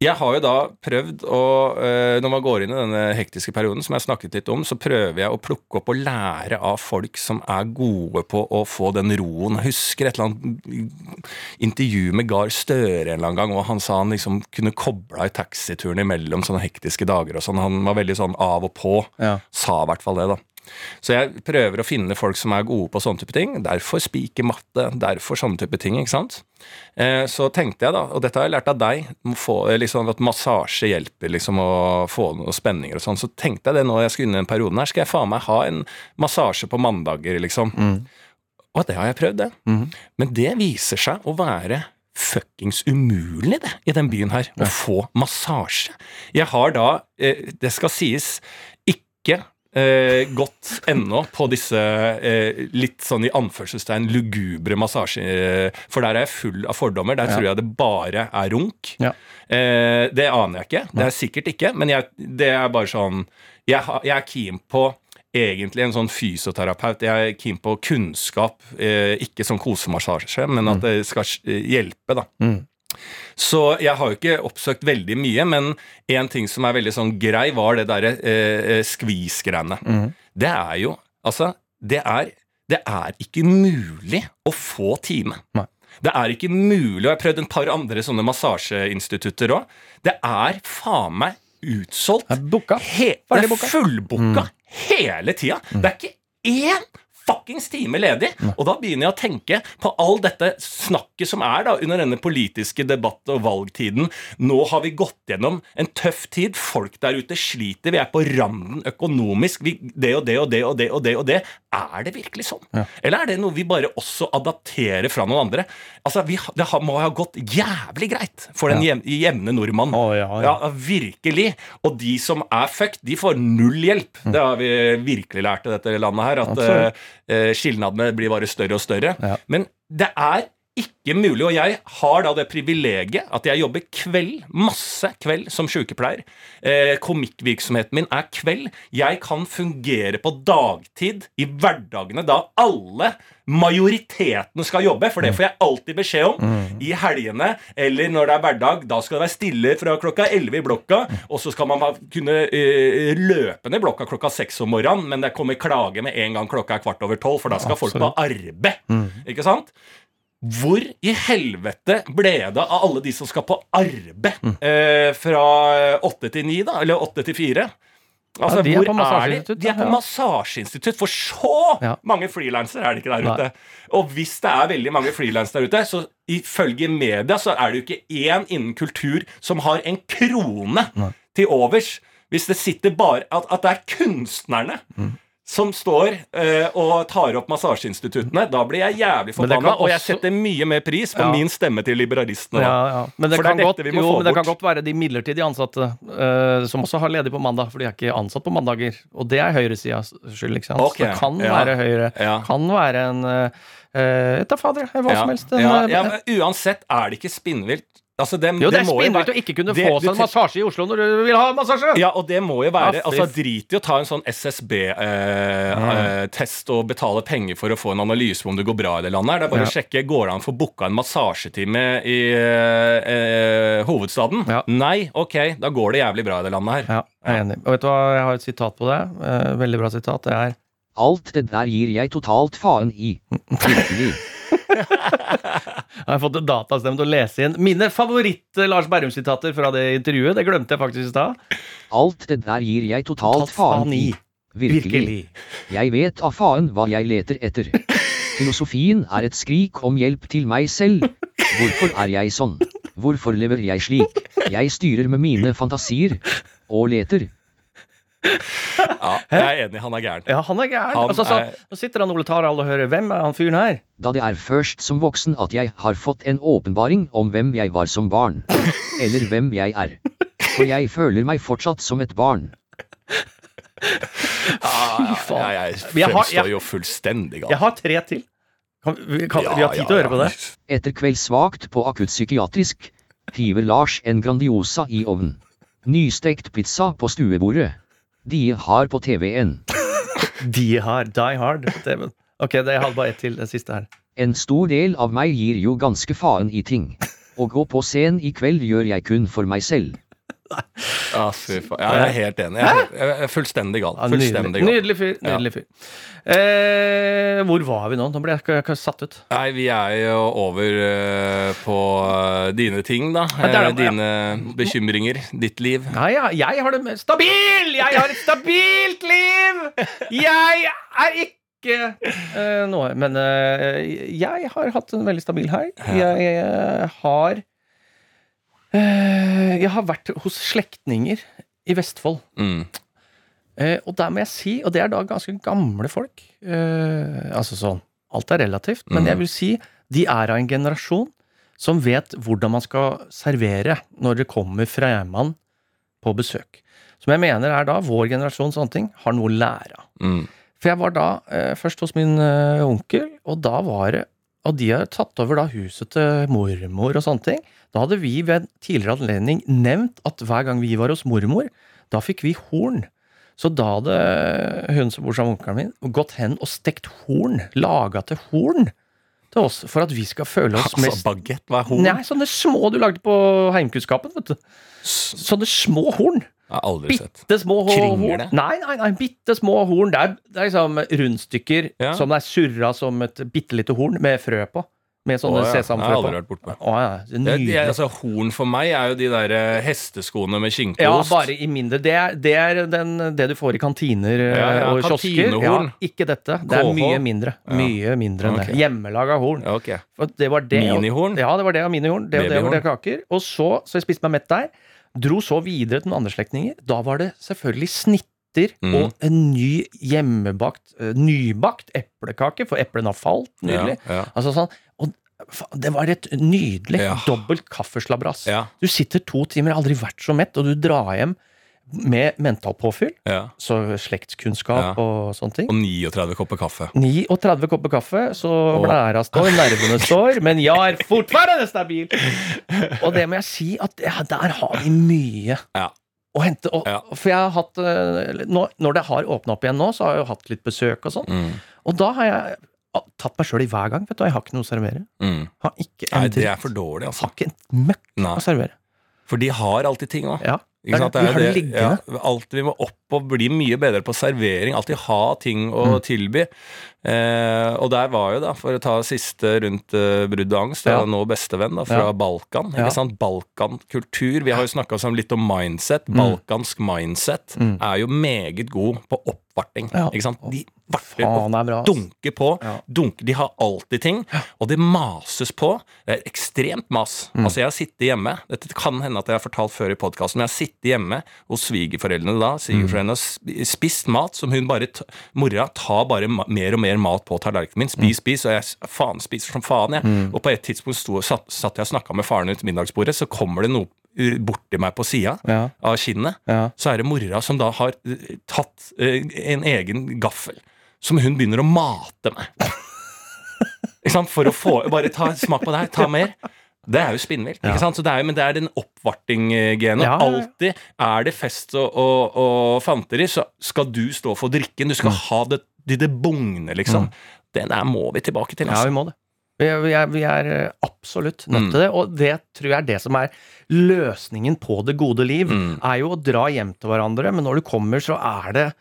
Jeg har jo da prøvd å eh, Når man går inn i denne hektiske perioden, som jeg snakket litt om, så prøver jeg å plukke opp og lære av folk som er gode på å få den roen. Jeg husker et eller annet intervju med Gahr Støre en eller annen gang, og han sa han liksom kunne kobla i taxituren imellom sånne hektiske dager og sånn. Han var veldig sånn av og på. Ja. Sa i hvert fall det, da. Så jeg prøver å finne folk som er gode på sånne type ting. Derfor spikermatte, derfor sånne type ting. ikke sant? Eh, så tenkte jeg da, og dette har jeg lært av deg, få, eh, liksom, at massasje hjelper liksom å få noen spenninger og sånn. Så tenkte jeg det nå jeg skulle inn i den perioden her, skal jeg faen meg ha en massasje på mandager, liksom. Og det har jeg prøvd, det. Mm. Men det viser seg å være fuckings umulig, det, i den byen her. Å få massasje. Jeg har da, eh, det skal sies, ikke eh, gått ennå på disse eh, litt sånn i anførselstegn lugubre massasjer. For der er jeg full av fordommer. Der tror jeg det bare er runk. Ja. Eh, det aner jeg ikke. Det er sikkert ikke. Men jeg, det er bare sånn Jeg, jeg er keen på egentlig en sånn fysioterapeut. Jeg er keen på kunnskap, eh, ikke sånn kosemassasje, men at det skal hjelpe, da. Mm. Så jeg har jo ikke oppsøkt veldig mye, men en ting som er veldig sånn grei, var det derre eh, eh, skvis-greiene. Mm. Det er jo Altså, det er, det er ikke mulig å få time. Nei. Det er ikke mulig, og jeg har prøvd en par andre sånne massasjeinstitutter òg. Det er faen meg utsolgt. Det er booka. He det er fullbooka mm. hele tida. Det er ikke én fuckings time ledig! Og da begynner jeg å tenke på all dette snakket som er da under denne politiske debatt- og valgtiden. Nå har vi gått gjennom en tøff tid. Folk der ute sliter. Vi er på randen økonomisk. Vi, det og det og det og det og det og det. Er det virkelig sånn? Eller er det noe vi bare også adapterer fra noen andre? Altså, vi, Det har- må ha gått jævlig greit for den ja. jevne nordmann. Oh, ja, ja. Ja, virkelig. Og de som er fucked, de får null hjelp. Det har vi virkelig lært i dette landet her. At skilnadene blir bare større og større. Ja. Men det er ikke mulig, og jeg har da det privilegiet at jeg jobber kveld, masse kveld, som sykepleier. Eh, komikkvirksomheten min er kveld. Jeg kan fungere på dagtid i hverdagene da alle majoriteten skal jobbe, for det får jeg alltid beskjed om. I helgene eller når det er hverdag, da skal det være stille fra klokka 11 i blokka, og så skal man kunne uh, løpe ned blokka klokka 6 om morgenen, men det kommer klage med en gang klokka er kvart over 12, for da skal folk på arbeid. Ikke sant? Hvor i helvete ble det av alle de som skal på arbeid eh, fra åtte til ni, da? Eller åtte til fire? Altså, Ja, de er hvor er de? De er på ja. massasjeinstitutt, for så Ja. mange frilansere er det ikke der Nei. ute. Og hvis det er veldig mange frilansere der ute, så ifølge media så er det jo ikke én innen kultur som har en krone til overs. Hvis det sitter bare At, at det er kunstnerne Mm. Som står eh, og tar opp massasjeinstituttene, da blir jeg jævlig forbanna. Og jeg setter mye mer pris på Ja. min stemme til liberalistene. Ja, ja. Men det, kan, godt, jo, men det kan godt være de midlertidig ansatte eh, som også har ledig på mandag, for de er ikke ansatt på mandager. Og det er høyresidas skyld, ikke sant? Okay. Det kan være Høyre. Kan være en uh, Ta fader, hva som helst. Uansett er det ikke spinnvilt. Altså, det, jo, det er må spinnvilt å ikke kunne det- få seg en massasje i Oslo når du vil ha massasje! Ja, og det må jo være Ja, Altså, Drit i å ta en sånn SSB-test og betale penger for å få en analyse på om det går bra i det landet. Det er bare å sjekke går det an å få booka en massasjetime i eh, eh, hovedstaden. Ja. Nei, ok, da går det jævlig bra i det landet her. Ja, jeg er enig. Og vet du hva, jeg har et sitat på det. eh, veldig bra sitat. Det er Alt det der gir jeg totalt faen i. Virkelig. Jeg har fått en datastemme til å lese inn mine favoritt-Lars Berrum-sitater fra det intervjuet. Det glemte jeg faktisk i stad. Alt det der gir jeg totalt faen i. Virkelig. Jeg vet av faen hva jeg leter etter. Filosofien er et skrik om hjelp til meg selv. Hvorfor er jeg sånn? Hvorfor lever jeg slik? Jeg styrer med mine fantasier. Og leter. Ja, jeg er enig, han er gæren. Ja, han er gæren. Han Altså, så, er- Nå sitter han Ole Tarald og hører hvem er han fyren her? Da det er først som voksen at jeg har fått en åpenbaring om hvem jeg var som barn. Eller hvem jeg er. For jeg føler meg fortsatt som et barn. Fy faen. ja, jeg fremstår jo fullstendig galt. Jeg har tre til. Kan, vi, ja, vi har tid til å høre på det. Etter kveld svakt på akuttpsykiatrisk hiver Lars en Grandiosa i ovnen. Nystekt pizza på stuebordet. De har på TV-en. De har Die Hard på TV-en. Ok, det, jeg hadde bare ett til, det siste her. En stor del av meg gir jo ganske faen i ting. Å gå på scenen i kveld gjør jeg kun for meg selv. Ja, fy faen. Ja, jeg er helt enig. Jeg er, fullstendig gal. Fullstendig gal. nydelig fyr. Nydelig fyr. Eh, hvor var vi nå? Nå ble jeg k- satt ut. Nei, vi er jo over eh, på eh, dine ting, da. Det Eh, det, dine bekymringer. Ditt liv. Nei, ja, jeg har det med Stabil! Jeg har et stabilt liv! Jeg er ikke eh, noe Men jeg har hatt en veldig stabil helg. Jeg har Jeg har vært hos slektninger i Vestfold. Mm. Eh, og der må jeg si, og det er da ganske gamle folk eh, Altså sånn, alt er relativt, men Mm. jeg vil si de er av en generasjon som vet hvordan man skal servere når det kommer fremmed på besøk. som jeg mener er da vår generasjon sånne ting, har noe å lære av. Mm. For jeg var da eh, først hos min eh, onkel, og da var det Og de har tatt over da huset til mormor og sånne ting. Da hadde vi ved en tidligere anledning nevnt at hver gang vi var hos mormor, da fikk vi horn. Så da hadde hun som bor sammen med onkelen min, gått hen og stekt horn, laga til horn, til oss, for at vi skal føle oss Altså, mest bagett, hva er horn? Nei, sånne små du lagde på heimkunnskapen, vet du. Sånne små horn. Jeg har aldri sett. Bitte små hår- Kringer det? Nei, nei, nei, bitte små horn. Det er, det er liksom rundstykker Ja. som er surra som et bitte lite horn med frø på. Med sånne sånne ja. Sesamfrø har på. aldri vært bortpå. Å, ja, det Det, altså, horn for meg er jo de der eh, hesteskoene med ja, bare i mindre. Det er, det er den, det du får i kantiner eh, Ja, ja, og kiosker. Ikke dette. Det er mye mindre. Mye mindre enn okay. det. Hjemmelaga horn. Ja, ok. For det var det. Minihorn? Ja, det var det av minihorn. Det og det var det kaker. Og så, så jeg spiste meg mett der. Dro så videre til noen andre slektninger. Da var det selvfølgelig snitter Mm. og en ny hjemmebakt, eh, nybakt eplekake, for eplene har falt nylig. Ja, ja. Altså sånn, og det var et nydelig Ja. dobbelt kaffeslabberas. Ja. Du sitter to timer, aldri vært så mett, og du drar hjem med mentalpåfyll, ja. så slektskunnskap Ja. og sånne ting. Og 39 kopper kaffe. 39 kopper kaffe, så Og- blæra står, nervene står, men jeg er fortfarande stabil! Og det må jeg si, at ja, der har vi mye Ja. å hente. Og. For jeg har hatt eh, Når det har åpna opp igjen nå, så har jeg jo hatt litt besøk og sånn. Mm. Og da har jeg tatt meg sjøl i hver gang, vet du. Jeg har ikke noe å servere. Mm. Har ikke en Nei, det er for dårlig, altså. Har ikke en møkk Nei. å servere. For de har alltid ting òg. Ja. Vi har det liggende. Ja, alt vi må opp og bli mye bedre på servering. Alltid ha ting å Mm. tilby. Eh, og der var jo, da, for å ta siste rundt eh, brudd og angst, Ja. nå bestevenn da, fra Ja. Balkan. Ikke sant? Balkankultur. Vi har jo snakka litt om mindset. Balkansk mindset Mm. er jo meget god på oppvarting. Ikke sant? De er ass. dunker på. Ja. Dunker, de har alltid ting, og det mases på. Det er ekstremt mas. Mm. Altså, jeg har sittet hjemme Dette kan hende at jeg har fortalt før i podkasten, men jeg har sittet hjemme hos svigerforeldrene da, svigerforeldrene sp- spist mat som hun bare Mora tar bare mer og mer mat på tallerkenen min. Spis, spis. Og jeg faen spiser som faen, jeg. Og på et tidspunkt sto, satt, satt jeg og snakka med faren rundt middagsbordet, så kommer det noe borti meg på sida Ja. av kinnet Ja. så er det mora som da har eh, tatt eh, en egen gaffel som hun begynner å mate med. For å få Bare ta smak på det her, ta mer. Det er jo spinnvilt. ikke sant? Så det er, jo- men det er den oppvarting-genet. Ja, ja, ja. Alltid er det fest og, og, og fanteri, så skal du stå for drikken. Du Mm. skal ha det de det bugne, liksom. Det der må vi tilbake til. Ja, Altså. vi må det. Vi er, vi er, vi er eh, absolutt nødt Mm. til det, og det tror jeg er det som er løsningen på det gode liv. Mm. Er jo å dra hjem til hverandre, men når du kommer, så er det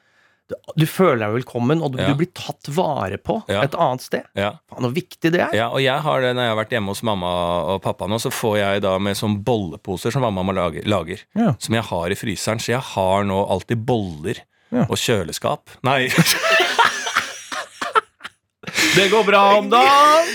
Du føler deg velkommen, og du, Ja. du blir tatt vare på Ja. et annet sted. Ja. Faen, så viktig det er. Ja, og jeg har det når jeg har vært hjemme hos mamma og pappa nå, så får jeg da med sånn bolleposer som mamma lager, lager Ja. som jeg har i fryseren. Så jeg har nå alltid boller Ja. og kjøleskap. Nei, Det går bra om dagen!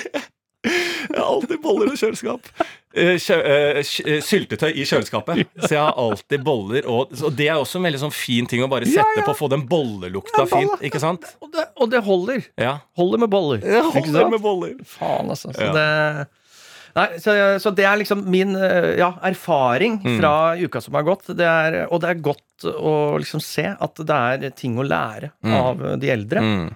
jeg har alltid boller og kjøleskap. Eh, Kjø, eh, eh, syltetøy i kjøleskapet. Så jeg har alltid boller. Og, og det er også en veldig sånn fin ting å bare sette ja. på, få den bollelukta Ja, fint. Ikke sant? Og det, og det holder. Ja. Holder med boller. Ja, holder med boller. Faen, altså. Så Ja. det Nei, så, så det er liksom min ja, erfaring Mm. fra uka som har gått. Det er, og det er godt å liksom se at det er ting å lære Mm. av de eldre. Mm.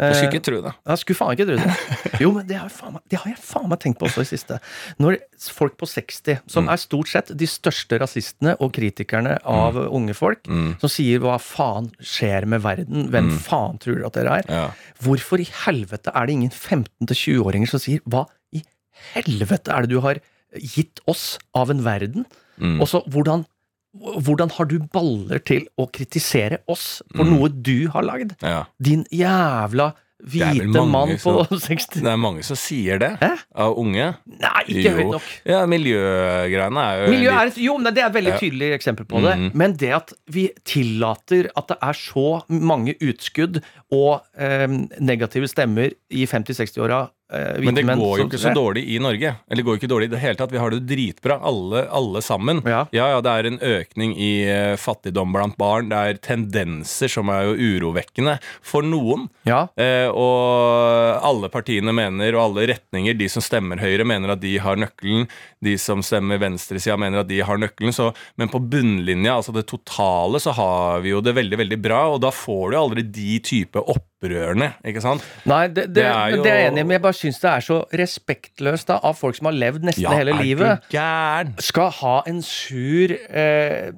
Jeg skulle Eh, ikke tro det. Jeg skulle faen ikke tro det. Jo, men det har, faen det har jeg faen meg tenkt på også i siste. Når folk på 60, som Mm. er stort sett de største rasistene og kritikerne av unge folk, Mm. som sier 'hva faen skjer med verden', hvem Mm. faen tror dere at dere er? Ja. Hvorfor i helvete er det ingen 15-20-åringer som sier 'hva i helvete er det du har gitt oss av en verden'? Mm. Og så hvordan, hvordan har du baller til å kritisere oss for Mm. noe du har lagd? ja. Din jævla hvite mann på som- 60 Det er mange som sier det, Hæ? av unge. Nei, ikke høyt nok. Ja, miljøgreiene er jo Miljø er litt... jo, men det er et veldig Ja. tydelig eksempel på det. Mm. Men det at vi tillater at det er så mange utskudd og eh, negative stemmer i 50-60-åra hvite Men det går jo ikke så dårlig i Norge. Eller det går jo ikke dårlig i det hele tatt. Vi har det jo dritbra, alle, alle sammen. Ja. ja, det er en økning i uh, fattigdom blant barn. Det er tendenser som er jo urovekkende for noen. Ja. Uh, og alle partiene mener, og alle retninger, de som stemmer Høyre, mener at de har nøkkelen. De som stemmer venstresida, mener at de har nøkkelen. Så, men på bunnlinja, altså det totale, så har vi jo det veldig, veldig bra. Og da får du aldri de type opprørene, ikke sant? Nei, det, det, Det er jo- det er jeg enig i, men jeg bare syns det er så respektløst da, av folk som har levd nesten hele er livet. Skal ha en sur eh,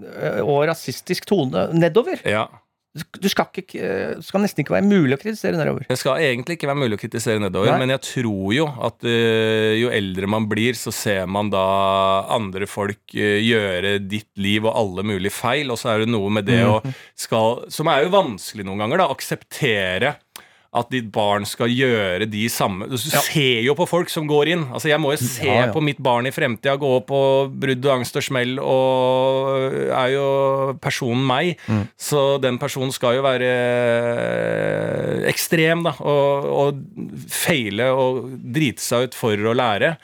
og rasistisk tone nedover. Ja. Du skal, ikke, eh, skal nesten ikke være mulig å kritisere nedover. Det skal egentlig ikke være mulig å kritisere nedover, Nei. men jeg tror jo at uh, jo eldre man blir, så ser man da andre folk uh, gjøre ditt liv og alle mulige feil, og så er det noe med det å skal Som er jo vanskelig noen ganger, da. Akseptere at ditt barn skal gjøre de samme Du ser jo på folk som går inn. Altså Jeg må jo se Ja, ja. på mitt barn i fremtida gå på brudd og angst og smell, og er jo personen meg. Mm. Så den personen skal jo være eh, ekstrem, da, og, og feile og drite seg ut for å lære.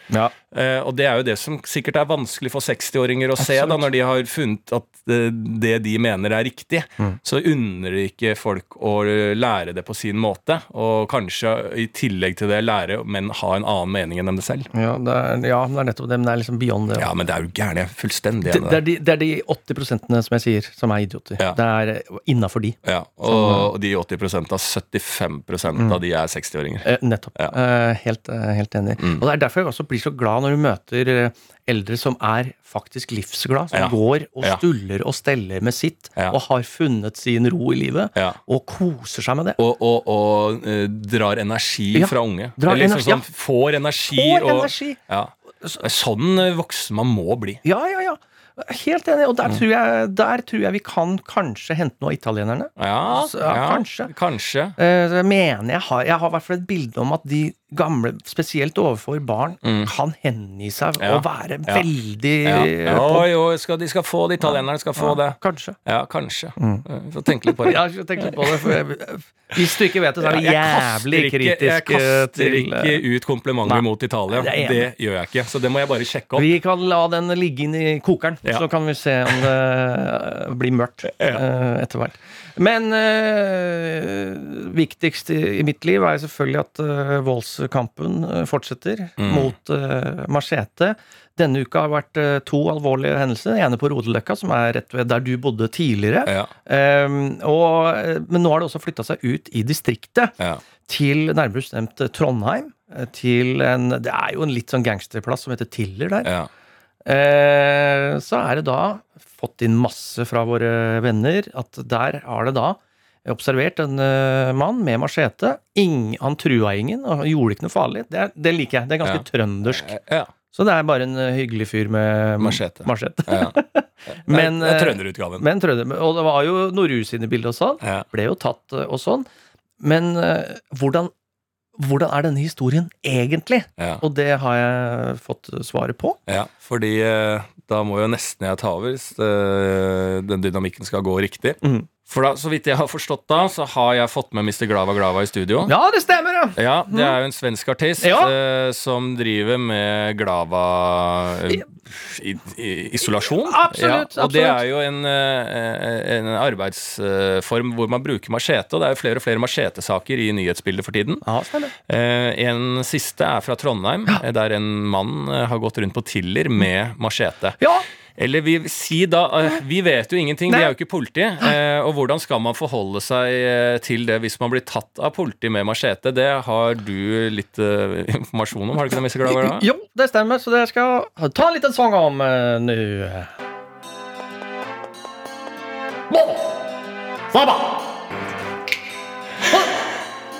Eh, og det er jo det som sikkert er vanskelig for 60-åringer å se, da, når de har funnet at uh, det de mener er riktig. Mm. Så unner de ikke folk å lære det på sin måte, og kanskje i tillegg til det lære, men ha en annen mening enn dem det selv. Ja, det er, ja, det er nettopp det, men det er liksom beyond det. Ja, men det er jo gærent. Er fullstendig Det, det, er de, det er de 80 prosentene som jeg sier, som er idioter. Ja. Det er innafor de. Ja, og, og de 80% av 75 mm. av de er 60-åringer. Eh, nettopp. Ja. Eh, helt, eh, helt enig. Mm. Og Det er derfor jeg også blir så glad når du møter eh, eldre som er faktisk livsglad, som Ja. går og Ja. stuller og steller med sitt, Ja. og har funnet sin ro i livet, Ja. og koser seg med det. Og, og, og eh, drar energi Ja, fra unge. drar Eller liksom energi, ja. sånn, får energi. Får og, energi! Ja. Er Sånn eh, voksen man må bli. Ja, ja, ja. Helt enig. Og Mm. der, tror jeg, der tror jeg vi kan kanskje hente noe av italienerne. Ja, Så, ja, kanskje. kanskje. Eh, mener jeg har Jeg har i hvert fall et bilde om at de gamle, spesielt overfor barn, Mm. kan hengi seg Ja. og være Ja. veldig Ja. eh, Jo, jo, skal, de skal få det. Italienerne skal få det. Kanskje. Ja, kanskje. Mm. Få tenke litt på det. Ja, jeg tenke litt på det. For jeg, hvis du ikke vet det, så er det jævlig kritisk... ikke, jeg kritisk eh, kaster til eh, ikke ut komplimenter mot Italia. Det Det gjør jeg ikke. Så det må jeg bare sjekke opp. Vi kan la den ligge inn i kokeren, så kan vi se om det eh, blir mørkt ja. etter hvert. Men øh, viktigst i, i mitt liv er selvfølgelig at øh, voldskampen eh, fortsetter Mm. mot øh, machete. Denne uka har vært to alvorlige hendelser. Den ene på Rodeløkka, som er rett ved der du bodde tidligere. Ja, Um, og, men nå har det også flytta seg ut i distriktet, ja. til nærmere bestemt Trondheim. Til en, det er jo en litt sånn gangsterplass som heter Tiller der. ja. Uh, så er det da fått inn masse fra våre venner at der har det da observert en eh, mann med machete. Han trua ingen og gjorde ikke noe farlig. Det, er- det liker jeg. Det er ganske Ja. trøndersk. ja. Så det er bare en eh, hyggelig fyr med Machete. machete. ja. Men, er eh, trønderutgaven. Men trønder, og det var jo noe sine bilder og sånn. Ble jo tatt eh, og sånn. Men eh, hvordan, hvordan er denne historien egentlig? Ja. Og det har jeg fått svaret på. Ja, fordi eh, da må jo nesten jeg ta over hvis eh, den dynamikken skal gå riktig. Mhm. For da, så vidt jeg har forstått da, så har jeg fått med Mr. Glava Glava i studio. Ja, det stemmer, ja! Ja, det er jo en svensk artist Ja. eh, som driver med Glava eh, i, i, isolasjon. Absolutt, Ja, og det er jo en, eh, en arbeidsform hvor man bruker machete, og det er jo flere og flere machetesaker i nyhetsbildet for tiden. Ja. Eh, en siste er fra Trondheim, eh, der en mann har gått rundt på Tiller med machete. Ja, Eller vi si da eh, Vi vet jo ingenting, vi er jo ikke politi. eh, Og hvordan skal man forholde seg eh, til det hvis man blir tatt av politi med machete? Det har du litt informasjon om, har du ikke det, Mr. Glava? jo, det stemmer, så det skal jeg ta en liten sang om nå. Saba!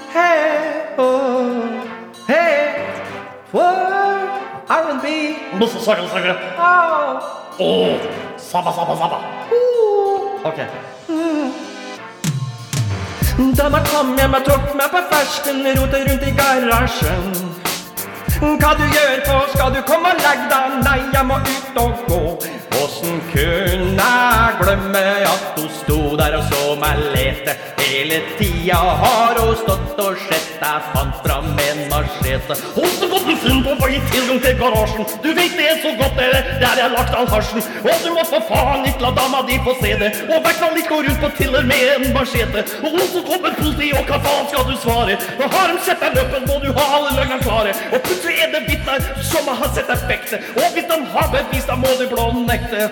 Hey, oh, hey, what R&B Masse sanger, sanger. Oh, saba, saba, saba. sabba. Uh, ok. Da man kom hjem og tok meg på fersken, rotet rundt i garasjen. Hva du gjør på, skal du komme og legge deg? Nei, jeg må ut og gå. Åssen kunne jeg glemme at hun sto der og så meg lete? Hele tida har hun stått og sett, jeg fant fram en machete. Åssen kom du funn på å gi tilgang til garasjen? Du vet det er så godt det er der jeg lagt all hasjen. Og du må for faen ikke la dama di få se det. Og hvert fall ikke gå rundt på Tiller med en machete. Og så kommer politiet, og hva faen skal du svare? Nå har de sett deg løpen, må du ha alle løgnene klare. Og plutselig er det vitner som har sett deg fekte. Og hvis de har bevis, da må du blånekte.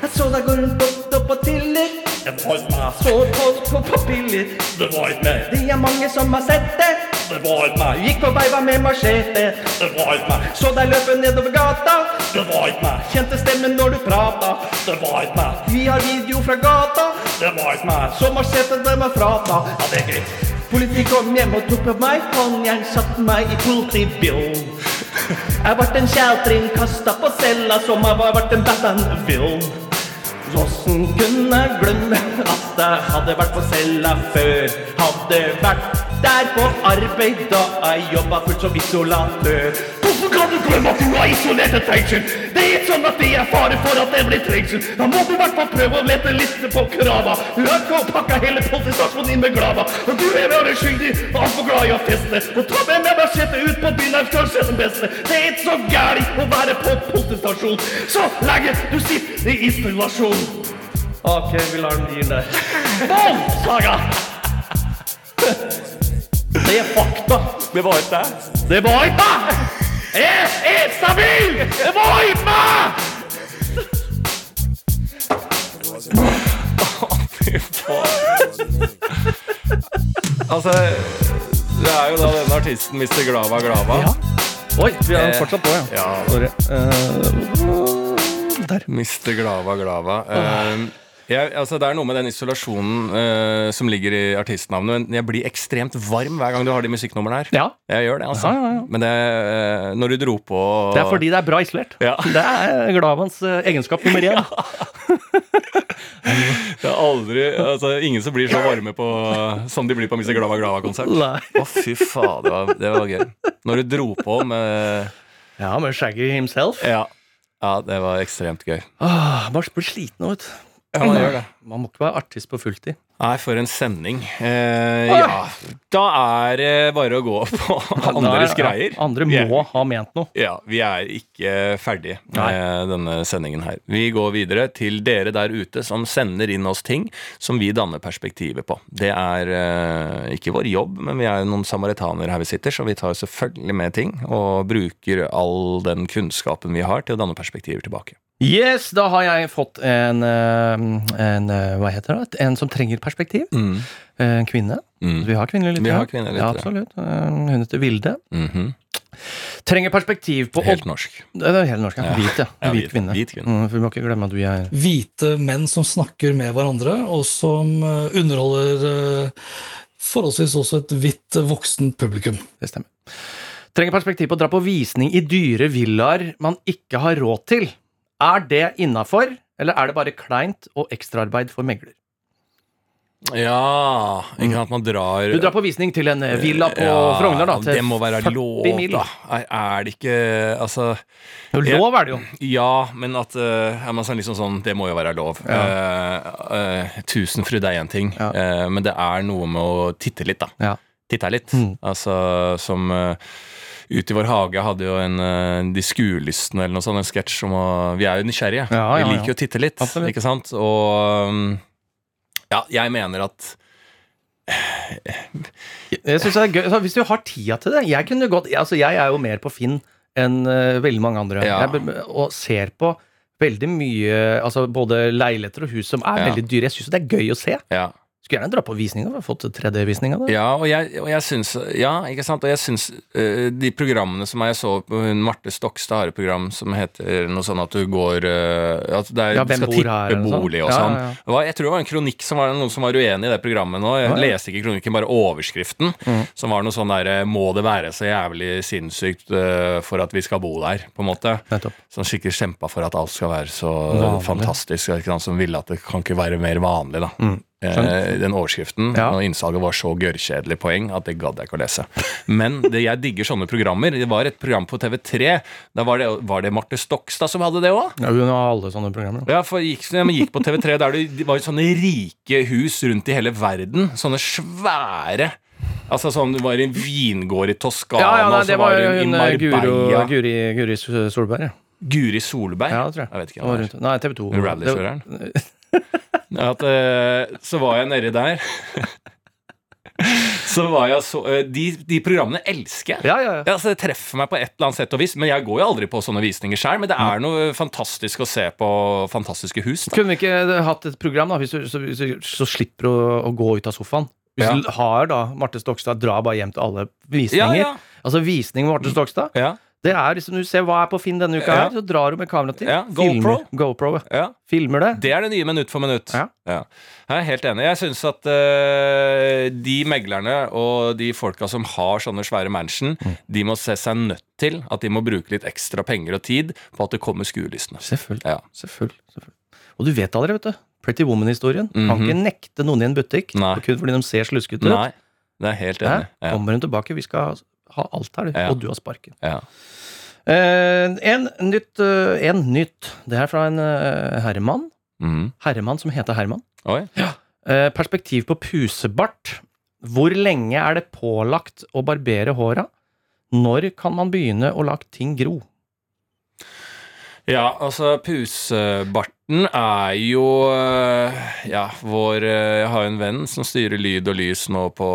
Jeg så deg gå rundt opp, opp og Tiller. Det var meg. Så folk på papiller. Det var ikke meg. Det er mange som har sett det. Det var ikke meg. Gikk på veiva med machete. Det var ikke meg. Så deg løpe nedover gata. Det var ikke meg. Kjente stemmen når du prata. Det var ikke meg. Vi har video fra gata. Det var ikke meg. Så machete dem er frata. Ja, det er greit. Politi kom hjem og tok på meg håndjern, satte meg i politibil. Jeg vart en kjeltring kasta på cella som jeg var vart en Batman-vill. Åssen kunne jeg glemme at jeg hadde vært på cella før? Hadde vært der på arbeid da jeg jobba fullt som isolatør. Hvorfor kan du glemme at du har isolert et fengsel? Det er ikke sånn at det er fare for at det blir trengsel. Da må du i hvert fall prøve å lete liste på krava. Du har ikke pakka hele politistasjonen inn med glava. Og du er bare skyldig og altfor glad i å feste. Og ta med meg machete ut på byen er kanskje den beste. Det er ikke så gærent å være på politistasjon så lenge du sitter i isolasjon. Ok, vi lar den gi der. Bom, Saga! Det er fakta. Det var ikke det. Det var ikke meg! Jeg er stabil! Det var ikke meg! Altså, det er jo da denne artisten Mr. Glava Glava. Ja. Oi, vi er Eh, fortsatt på, ja. Ja, Sorry. Eh, der. Mr. Glava Glava. Eh, jeg, altså det er noe med den isolasjonen eh, som ligger i artistnavnet. Men jeg blir ekstremt varm hver gang du har de musikknumrene her. Ja, Jeg gjør det, altså. Ja, ja, ja. Men det, eh, når du dro på det er fordi det er bra isolert. Ja. Det er Glavans eh, egenskap nummer én. Det er aldri altså, Ingen som blir så varme på som de blir på Mr. Glava Glava-konsert. Å, Å, fy faen, det var, det var gøy. Når du dro på med Ja, med Shaggy himself. Ja, ja det var ekstremt gøy. Åh, bare blir sliten nå, vet. Ja, man gjør det. Man må ikke være artist på fulltid. Nei, for en sending. Eh, ja, da er det bare å gå på andres er- greier. Andre må ha ment noe. Ja, vi er ikke ferdige med denne sendingen her. Vi går videre til dere der ute som sender inn oss ting som vi danner perspektivet på. Det er eh, ikke vår jobb, men vi er noen samaritanere her vi sitter, så vi tar selvfølgelig med ting og bruker all den kunnskapen vi har til å danne perspektiver tilbake. Yes, da har jeg fått en, eh, en eh, Hva heter det? En som trenger perspektiv. Mm. Eh, En kvinne. Mm. Vi har kvinnelige lyttere. Vi har kvinnelige Ja, absolutt. Eh, Hun heter Vilde. Mhm. Trenger perspektiv på Helt norsk. Det er helt norsk, ja. Ja. Hvit, ja. Ja, Hvit hvit- kvinne. hvit kvinne. Mm, for vi må ikke glemme at vi er Hvite menn som snakker med hverandre, og som eh, underholder eh, forholdsvis også et hvitt voksen publikum. Det stemmer. Trenger perspektiv på å dra på visning i dyre villaer man ikke har råd til. Er det innafor, eller er det bare kleint og ekstraarbeid for megler? Ja, ikke sant, man drar Du drar på visning til en eh, villa på Ja, Frogner, da. Til Det må være 40 lov, mil. da. Er, det ikke Altså Lov er det jo. Ja, men at uh, man sånn liksom sånn Det må jo være lov. Ja. Uh, uh, tusenfryd er én ting, Ja. uh, men det er noe med å titte litt, da. Ja. Titte litt. Mm. Altså som Ute i vår hage hadde jo en De skuelystne eller noe sånt, en sketsj om å Vi er jo nysgjerrige. Vi liker jo å titte litt, Absolutt. ikke sant? Og um, ja, jeg mener at Jeg synes det er gøy. Hvis du har tida til det Jeg kunne godt Altså, jeg er jo mer på Finn enn eh, veldig mange andre. Ja. Jeg, og ser på veldig mye Altså både leiligheter og hus som er Ja. veldig dyre. Jeg syns det er gøy å se. Ja. Skulle gjerne dra på visninger Vi har Fått 3D-visninga. Ja, og jeg, og jeg syns Ja, ikke sant. Og jeg syns uh, de programmene som jeg så på hun Marte Stokstad har et program som heter noe sånn at du går uh, At det er, Ja, skal tippe her, bolig og Ja, sånn. ja, ja. Jeg tror det var en kronikk som var noen som var uenig i det programmet nå. Jeg Ja, ja. leste ikke kronikken, bare overskriften. Mm. Som var noe sånn derre Må det være så jævlig sinnssykt uh, for at vi skal bo der, på en måte? Nettopp. Som skikkelig kjempa for at alt skal være så Vanlig. fantastisk. Som ville at det kan ikke være mer vanlig, da. Mm. Eh, den overskriften Ja. og innsalget var så gørrkjedelig poeng at det gadd jeg ikke å lese. Men det, jeg digger sånne programmer. Det var et program på TV3. Da var det, var det Marte Stokstad som hadde det òg? Ja, hun har alle sånne programmer. Ja, for gikk, gikk på TV3 der det det var sånne rike hus rundt i hele verden. Sånne svære Altså sånn, Det var en vingård i Toskana, Ja, ja, nei, det var var hun i eh, Marbella. Guri, Guri Solberg. Ja. Guri Solberg? Ja, det tror jeg. Jeg vet ikke Nei, TV 2. Hun Rallykjøreren? At, uh, så var jeg nedi der. så var jeg så eh, De, de programmene elsker jeg. Ja, ja, ja. Ja, altså, det treffer meg på et eller annet sett og vis, men jeg går jo aldri på sånne visninger sjøl. Men det er noe fantastisk å se på fantastiske hus. Da. Kunne vi ikke hatt et program, da, hvis du, så, så, så slipper du å, å gå ut av sofaen? Hvis du har da Marte Stokstad, dra bare hjem til alle visninger. Ja, ja. Altså visning med Marte Stokstad. Ja, Det er liksom, Du ser hva er på Finn denne uka, Ja. her, så drar du med kameraet til. Ja, filmer, GoPro. GoPro. ja. ja. Filmer det. Det er det nye minutt for minutt. Ja. Jeg er helt enig. Jeg syns at uh, de meglerne og de folka som har sånne svære mansion, Mm. de må se seg nødt til at de må bruke litt ekstra penger og tid på at det kommer skuelystne. Selvfølgelig. Ja. Selvfølgelig, selvfølgelig. Og du vet aldri, vet du. Pretty Woman-historien. Kan Mhm. ikke nekte noen i en butikk Nei. kun fordi de ser sluskete ut. Nei, det er helt enig. Ja. Kommer hun tilbake, vi skal ha alt her, du. Ja. og du har sparken. Ja. Eh, en nytt, eh, en nytt. Det er fra en eh, herremann. Mm. Herremann som heter Herman. Oi. Eh, perspektiv på pusebart. Hvor lenge er det pålagt å barbere håra? Når kan man begynne å la ting gro? Ja, altså pusebarten er jo øh, Ja, vår øh, Jeg har jo en venn som styrer lyd og lys nå på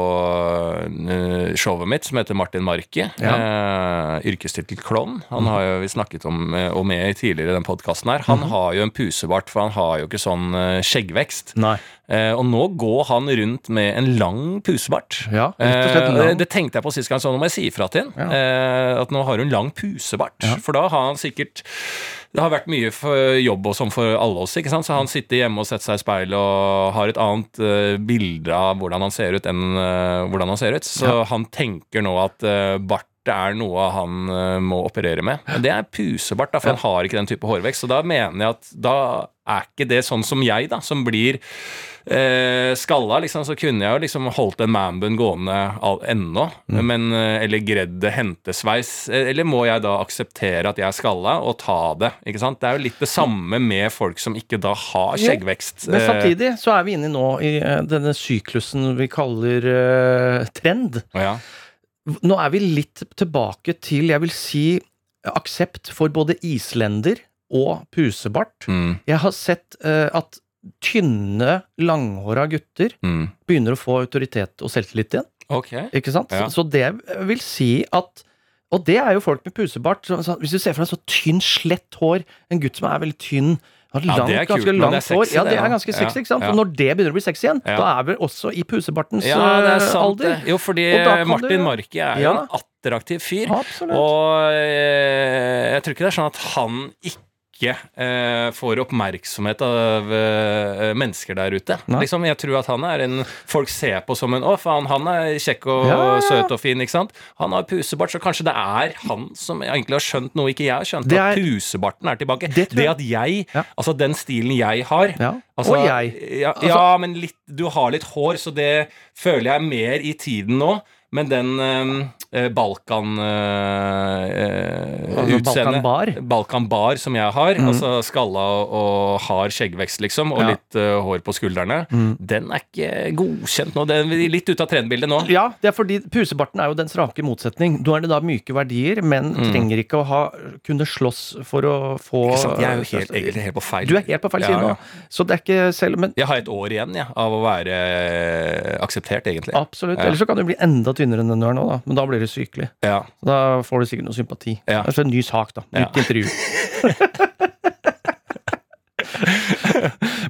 øh, showet mitt, som heter Martin Marki. Eh, yrkestittel klovn. Han har jo vi snakket om og med tidligere i den podkasten her. Han har jo en pusebart, for han har jo ikke sånn skjeggvekst. Nei. Eh, og nå går han rundt med en lang pusebart. Ja, Eh, det tenkte jeg på sist gang, så nå må jeg si ifra til han. Eh, at nå har hun lang pusebart. Ja. For da har han sikkert Det har vært mye for jobb og sånn for alle oss, ikke sant? så han sitter hjemme og setter seg i speilet og har et annet uh, bilde av hvordan han ser ut, enn uh, hvordan han ser ut. Så han tenker nå at uh, bart er noe han må operere med. Men det er pusebart, da, for han har ikke den type hårvekst. Så da mener jeg at da er ikke det sånn som jeg, da, som blir eh, skalla, liksom, så kunne jeg jo liksom holdt en manbun gående ennå, men, eh, eller gredd hentesveis. Eh, Eller må jeg da akseptere at jeg er skalla, og ta det? ikke sant? Det er jo litt det samme med folk som ikke da har skjeggvekst. Men Eh, samtidig så er vi inne nå i denne syklusen vi kaller uh, trend. ja. Nå er vi litt tilbake til, jeg vil si, aksept for både islender og pusebart. Mm, Jeg har sett uh, at tynne, langhåra gutter mm. begynner å få autoritet og selvtillit igjen. Okay. Ikke sant? Ja. Så det vil si at Og det er jo folk med pusebart. Så, så, hvis du ser for deg så tynn, slett hår, en gutt som er veldig tynn har Ja, langt, kult, ganske langt hår. sexy, Ja, det, er ganske sexy, ikke sant? ja. Og når det begynner å bli sexy igjen, da er vi også i pusebartens Ja, det er eh, sant. alder. det. Jo, fordi Martin du- Marki er jo en attraktiv fyr. Absolutt. Og eh, jeg tror ikke det er sånn at han ikke eh, får oppmerksomhet av eh, mennesker der ute. Liksom, jeg tror at han er en folk ser på som en Å, faen, han er kjekk og Ja, ja, ja. søt og fin, ikke sant? Han har pusebart, så kanskje det er han som egentlig har skjønt noe ikke jeg har skjønt. er, At pusebarten er tilbake. Det det at jeg, altså den stilen jeg har. Altså, og jeg. Ja, Altså- ja men litt, du har litt hår, så det føler jeg er mer i tiden nå. Men den eh, eh, Balkan eh, eh, utseende- Balkan Bar som jeg har, altså skalla og, hard har skjeggvekst, liksom, og Ja. litt eh, hår på skuldrene, den er ikke godkjent nå. Den er litt ute av trendbildet nå. Ja, det er fordi pusebarten er jo dens rake motsetning. Nå er det da myke verdier, men trenger ikke å ha, kunne slåss for å få Mm. Ikke sant? Jeg er jo helt, egentlig helt på feil Du er helt på feil Ja, ja. nå. Så det er ikke selv Men Jeg har et år igjen ja, av å være eh, akseptert, egentlig. absolutt. Ellers så kan du bli enda tynnere enn den du er nå, da. Men da blir du sykelig. Ja. Da får du sikkert noe sympati. Ja. er en ny sak, da. Nytt intervju.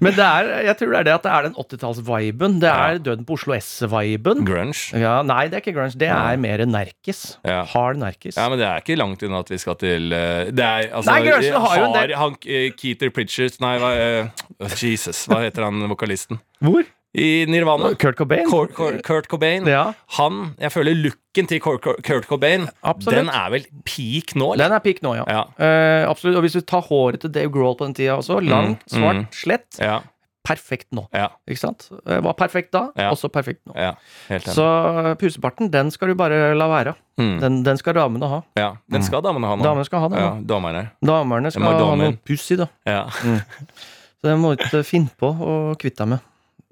Men det er, jeg tror det er det at det er den 80-talls-viben. Det er døden på Oslo S-viben. Grunge. Ja, nei, det er ikke grunge. Det er mer nerkis. Ja. Hard nerkis. Ja, men det er ikke langt unna at vi skal til eh, Det er altså Nei, grunge, har jo en del- han, eh, Keeter Pritchard Nei, hva eh, Jesus, hva heter han vokalisten? Hvor? I Nirvana. Kurt Cobain? Kurt, Kurt, Kurt Cobain. Ja. Han Jeg føler looken til Kurt, Kurt Cobain, Absolutt. den er vel peak nå, eller? Den er peak nå, ja. Ja. Uh, absolutt. Og hvis du tar håret til Dave Grohl på den tida også, langt, Mm, svart, mm. slett, Ja. perfekt nå. Ikke sant? Eh, Var perfekt da, også perfekt nå. ja, helt. Så puseparten, den skal du bare la være. Mm. Den, den skal damene ha. Ja, den skal damene ha nå. Damene skal ha den. Ja, damerne. damerne. Skal ha noe puss i, da. Ja. Så det må du ikke finne på å kvitte deg med.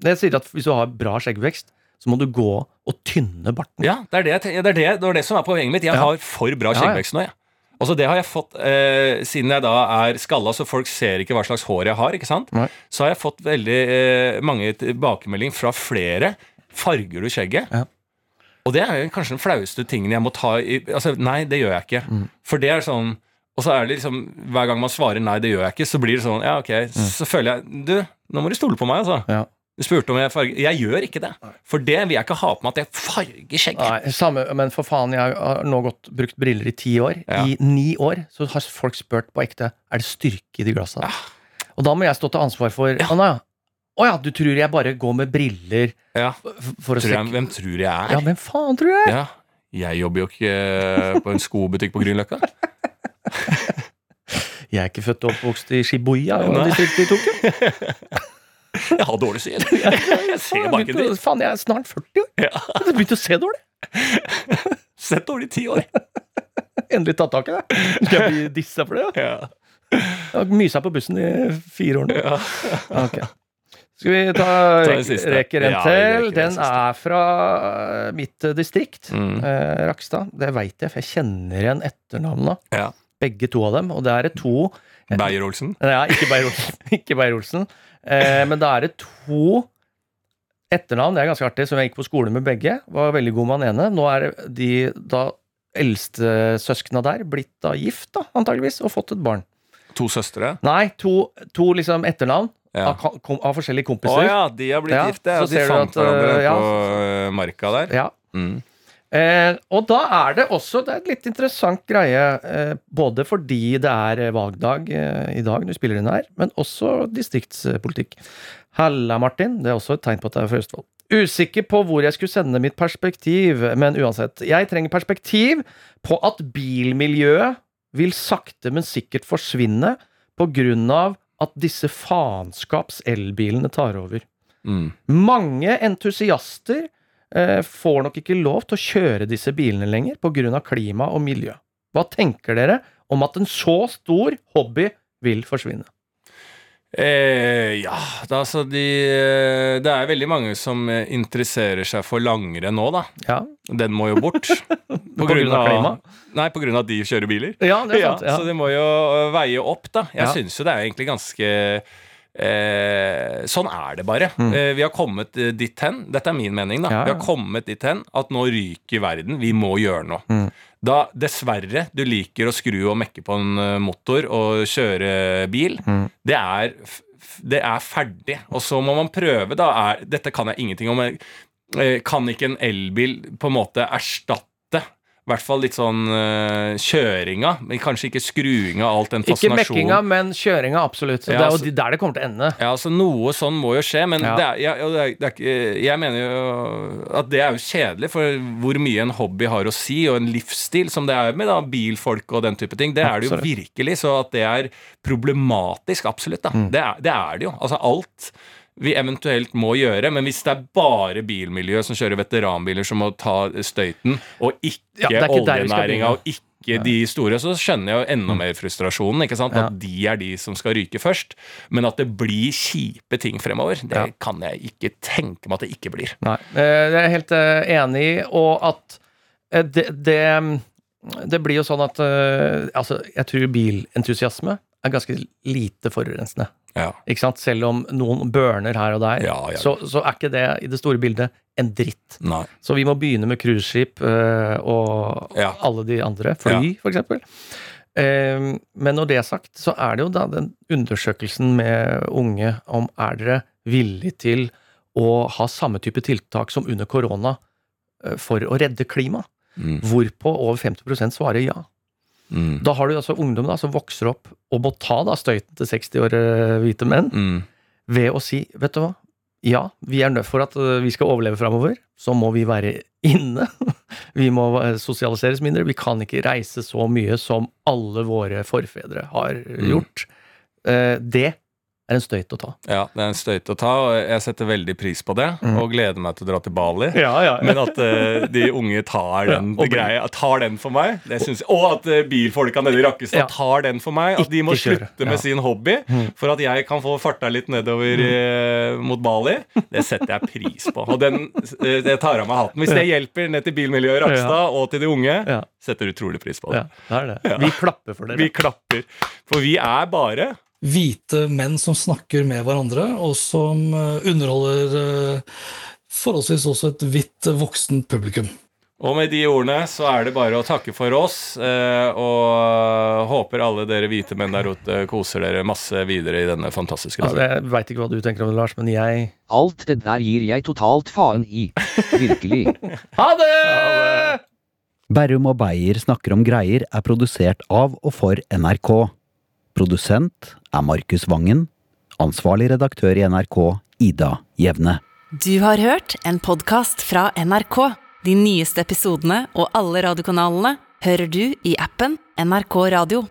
Jeg sier at hvis du har bra skjeggvekst, så må du gå og tynne barten. Ja, det er det, jeg det, er det, det var det som er poenget mitt. Jeg Ja. har for bra Ja, ja. skjeggvekst nå, jeg. Altså Det har jeg fått eh, siden jeg da er skalla, så folk ser ikke hva slags hår jeg har. ikke sant? Nei. Så har jeg fått veldig eh, mange tilbakemeldinger fra flere. Farger du skjegget? Ja. Og det er kanskje den flaueste tingen jeg må ta i Altså, nei, det gjør jeg ikke. Mm. For det er sånn Og så er det liksom Hver gang man svarer nei, det gjør jeg ikke, så blir det sånn Ja, ok, så føler jeg Du, nå må du stole på meg, altså. Mm. Ja. Du spurte om jeg farger Jeg gjør ikke det. For det vil jeg ikke ha på meg at jeg farger skjegget. Nei, samme, men for faen, jeg har nå gått, brukt briller i ti år. Ja. I ni år så har folk spurt på ekte er det styrke i de glassa. Og da må jeg stå til ansvar for Ja. Å nei, å ja, du tror jeg bare går med briller Ja. for å Tror jeg, hvem tror jeg er? Ja, hvem faen tror jeg? Ja, jeg jobber jo ikke eh, på en skobutikk på Grünerløkka. Jeg er ikke født og oppvokst i Shibuya, og distriktet i Tokyo. Jeg har dårlig syn. Jeg ser bare ikke dritt. Faen, jeg er snart 40 år. Ja. Jeg har begynt å se dårlig. Sett dårlig i ti år. Endelig tatt tak i det. Skal jeg bli dissa for det? Ja? Jeg har mysa på bussen i fire år nå. Ja. Ok. Skal vi ta, ta rek reker en til? den er fra eh, mitt distrikt, Mm. eh, Rakstad. Det veit jeg, for jeg kjenner igjen etternavnene. Ja. Begge to av dem. Og det er to Beyer-Olsen. Nei, ikke Beyer-Olsen. Eh, men da er det to etternavn, det er ganske artig, som jeg gikk på skole med begge. Var veldig god med han ene. Nå er de da eldstesøskna der blitt da gift, da, antageligvis, og fått et barn. To søstre. Nei, to, to liksom etternavn Ja. av, kom, av forskjellige Å kompiser. ja, de har blitt Ja, gift, ja. så De ser du fant at, hverandre øh, ja. på øh, marka der. Ja. Mm. Eh, og da er det også det er et litt interessant greie, eh, både fordi det er eh, valgdag eh, i dag, du spiller inn her, men også distriktspolitikk. Halla, Martin. Det er også et tegn på at det er fra Østfold. Usikker på hvor jeg skulle sende mitt perspektiv, men uansett. Jeg trenger perspektiv på at bilmiljøet vil sakte, men sikkert forsvinne på grunn av at disse faenskaps-elbilene tar over. Mm. Mange entusiaster får nok ikke lov til å kjøre disse bilene lenger pga. klima og miljø. Hva tenker dere om at en så stor hobby vil forsvinne? Eh, ja, da, altså de, eh, det er veldig mange som eh, interesserer seg for langrenn nå, da. Ja, Den må jo bort. På, grunn av klima? Nei, på grunn av at de kjører biler. ja det er sant. Ja. Så det må jo veie opp, da. Jeg Ja. syns jo det er egentlig ganske eh, Sånn er det bare. Eh, vi har kommet eh, dit hen. Dette er min mening, da. Mm. Ja, ja. Vi har kommet dit hen at nå ryker verden. Vi må gjøre noe. Mm. Da dessverre du liker å skru og mekke på en eh, motor og kjøre bil, Mm. det er det er ferdig. Og så må man prøve, da. Er, dette kan jeg ingenting om. eh, Kan ikke en elbil på en måte erstatte i hvert fall litt sånn uh, kjøringa, men kanskje ikke skruinga av alt den fascinasjonen. Ikke mekkinga, men kjøringa, absolutt. Så Ja, det er jo så- der det kommer til å ende. Ja, altså Noe sånn må jo skje, men Ja. det er, ja, og det er, det er jeg mener jo at det er jo kjedelig, for hvor mye en hobby har å si, og en livsstil, som det er med da, bilfolk og den type ting, det er det jo virkelig. Så at det er problematisk, absolutt. da. Mm. Det, er, det er det jo. Altså alt vi eventuelt må gjøre, men hvis det er bare bilmiljøet som kjører veteranbiler som må ta støyten, og ikke Ja, oljenæringa og ikke de store, så skjønner jeg jo enda mer frustrasjonen. ikke sant? Mm. Ja. At de er de som skal ryke først. Men at det blir kjipe ting fremover, det Ja. kan jeg ikke tenke meg at det ikke blir. Nei, eh, det er jeg helt eh, enig i, og at eh, det, det, det blir jo sånn at Altså, jeg tror bilentusiasme er ganske lite forurensende. Ja. Ikke sant? Selv om noen burner her og der, Ja, ja. Så, så er ikke det i det store bildet en dritt. Nei. Så vi må begynne med cruiseskip øh, og Ja. alle de andre. Fly, for eksempel. Eh, men når det er sagt, så er det jo da den undersøkelsen med unge om er dere villige til å ha samme type tiltak som under korona eh, for å redde klimaet? Mm. Hvorpå over 50% svarer ja. Mm. Da har du altså ungdom da som vokser opp og må ta da støyten til 60 år eh, hvite menn Mm. ved å si, vet du hva, ja, vi er nødt for at øh, vi skal overleve framover, så må vi være inne. Vi må øh, sosialiseres mindre. Vi kan ikke reise så mye som alle våre forfedre har Mm. gjort. Mm. Det er en støyt å ta. Ja, det er en støyt å ta, og jeg setter veldig pris på det. Og gleder meg til å dra til Bali. Ja, ja, Men at uh, de unge tar den, Ja, greia, tar den for meg, det syns jeg. Og at uh, bilfolka nede i Rakkestad Ja. tar den for meg. At de må slutte med Ja. sin hobby for at jeg kan få farta litt nedover uh, mot Bali. Det setter jeg pris på. Og den det tar av meg hatten. Hvis det hjelper ned til bilmiljøet i Rakkestad og til de unge, setter utrolig pris på det. Ja, det er det. Vi klapper for dere. Vi klapper. For vi er bare Hvite menn som snakker med hverandre, og som eh, underholder eh, forholdsvis også et hvitt voksen voksent publikum. Og med de ordene så er det bare å takke for oss, eh, og håper alle dere hvite menn der ute koser dere masse videre i denne fantastiske Altså, jeg veit ikke hva du tenker om det, Lars, men jeg Alt det der gir jeg totalt faen i. Virkelig. Ha det! Berrum og Beyer snakker om greier er produsert av og for NRK. Produsent er Markus Vangen. Ansvarlig redaktør i NRK, Ida Jevne. Du har hørt en podkast fra NRK. De nyeste episodene og alle radiokanalene hører du i appen NRK Radio.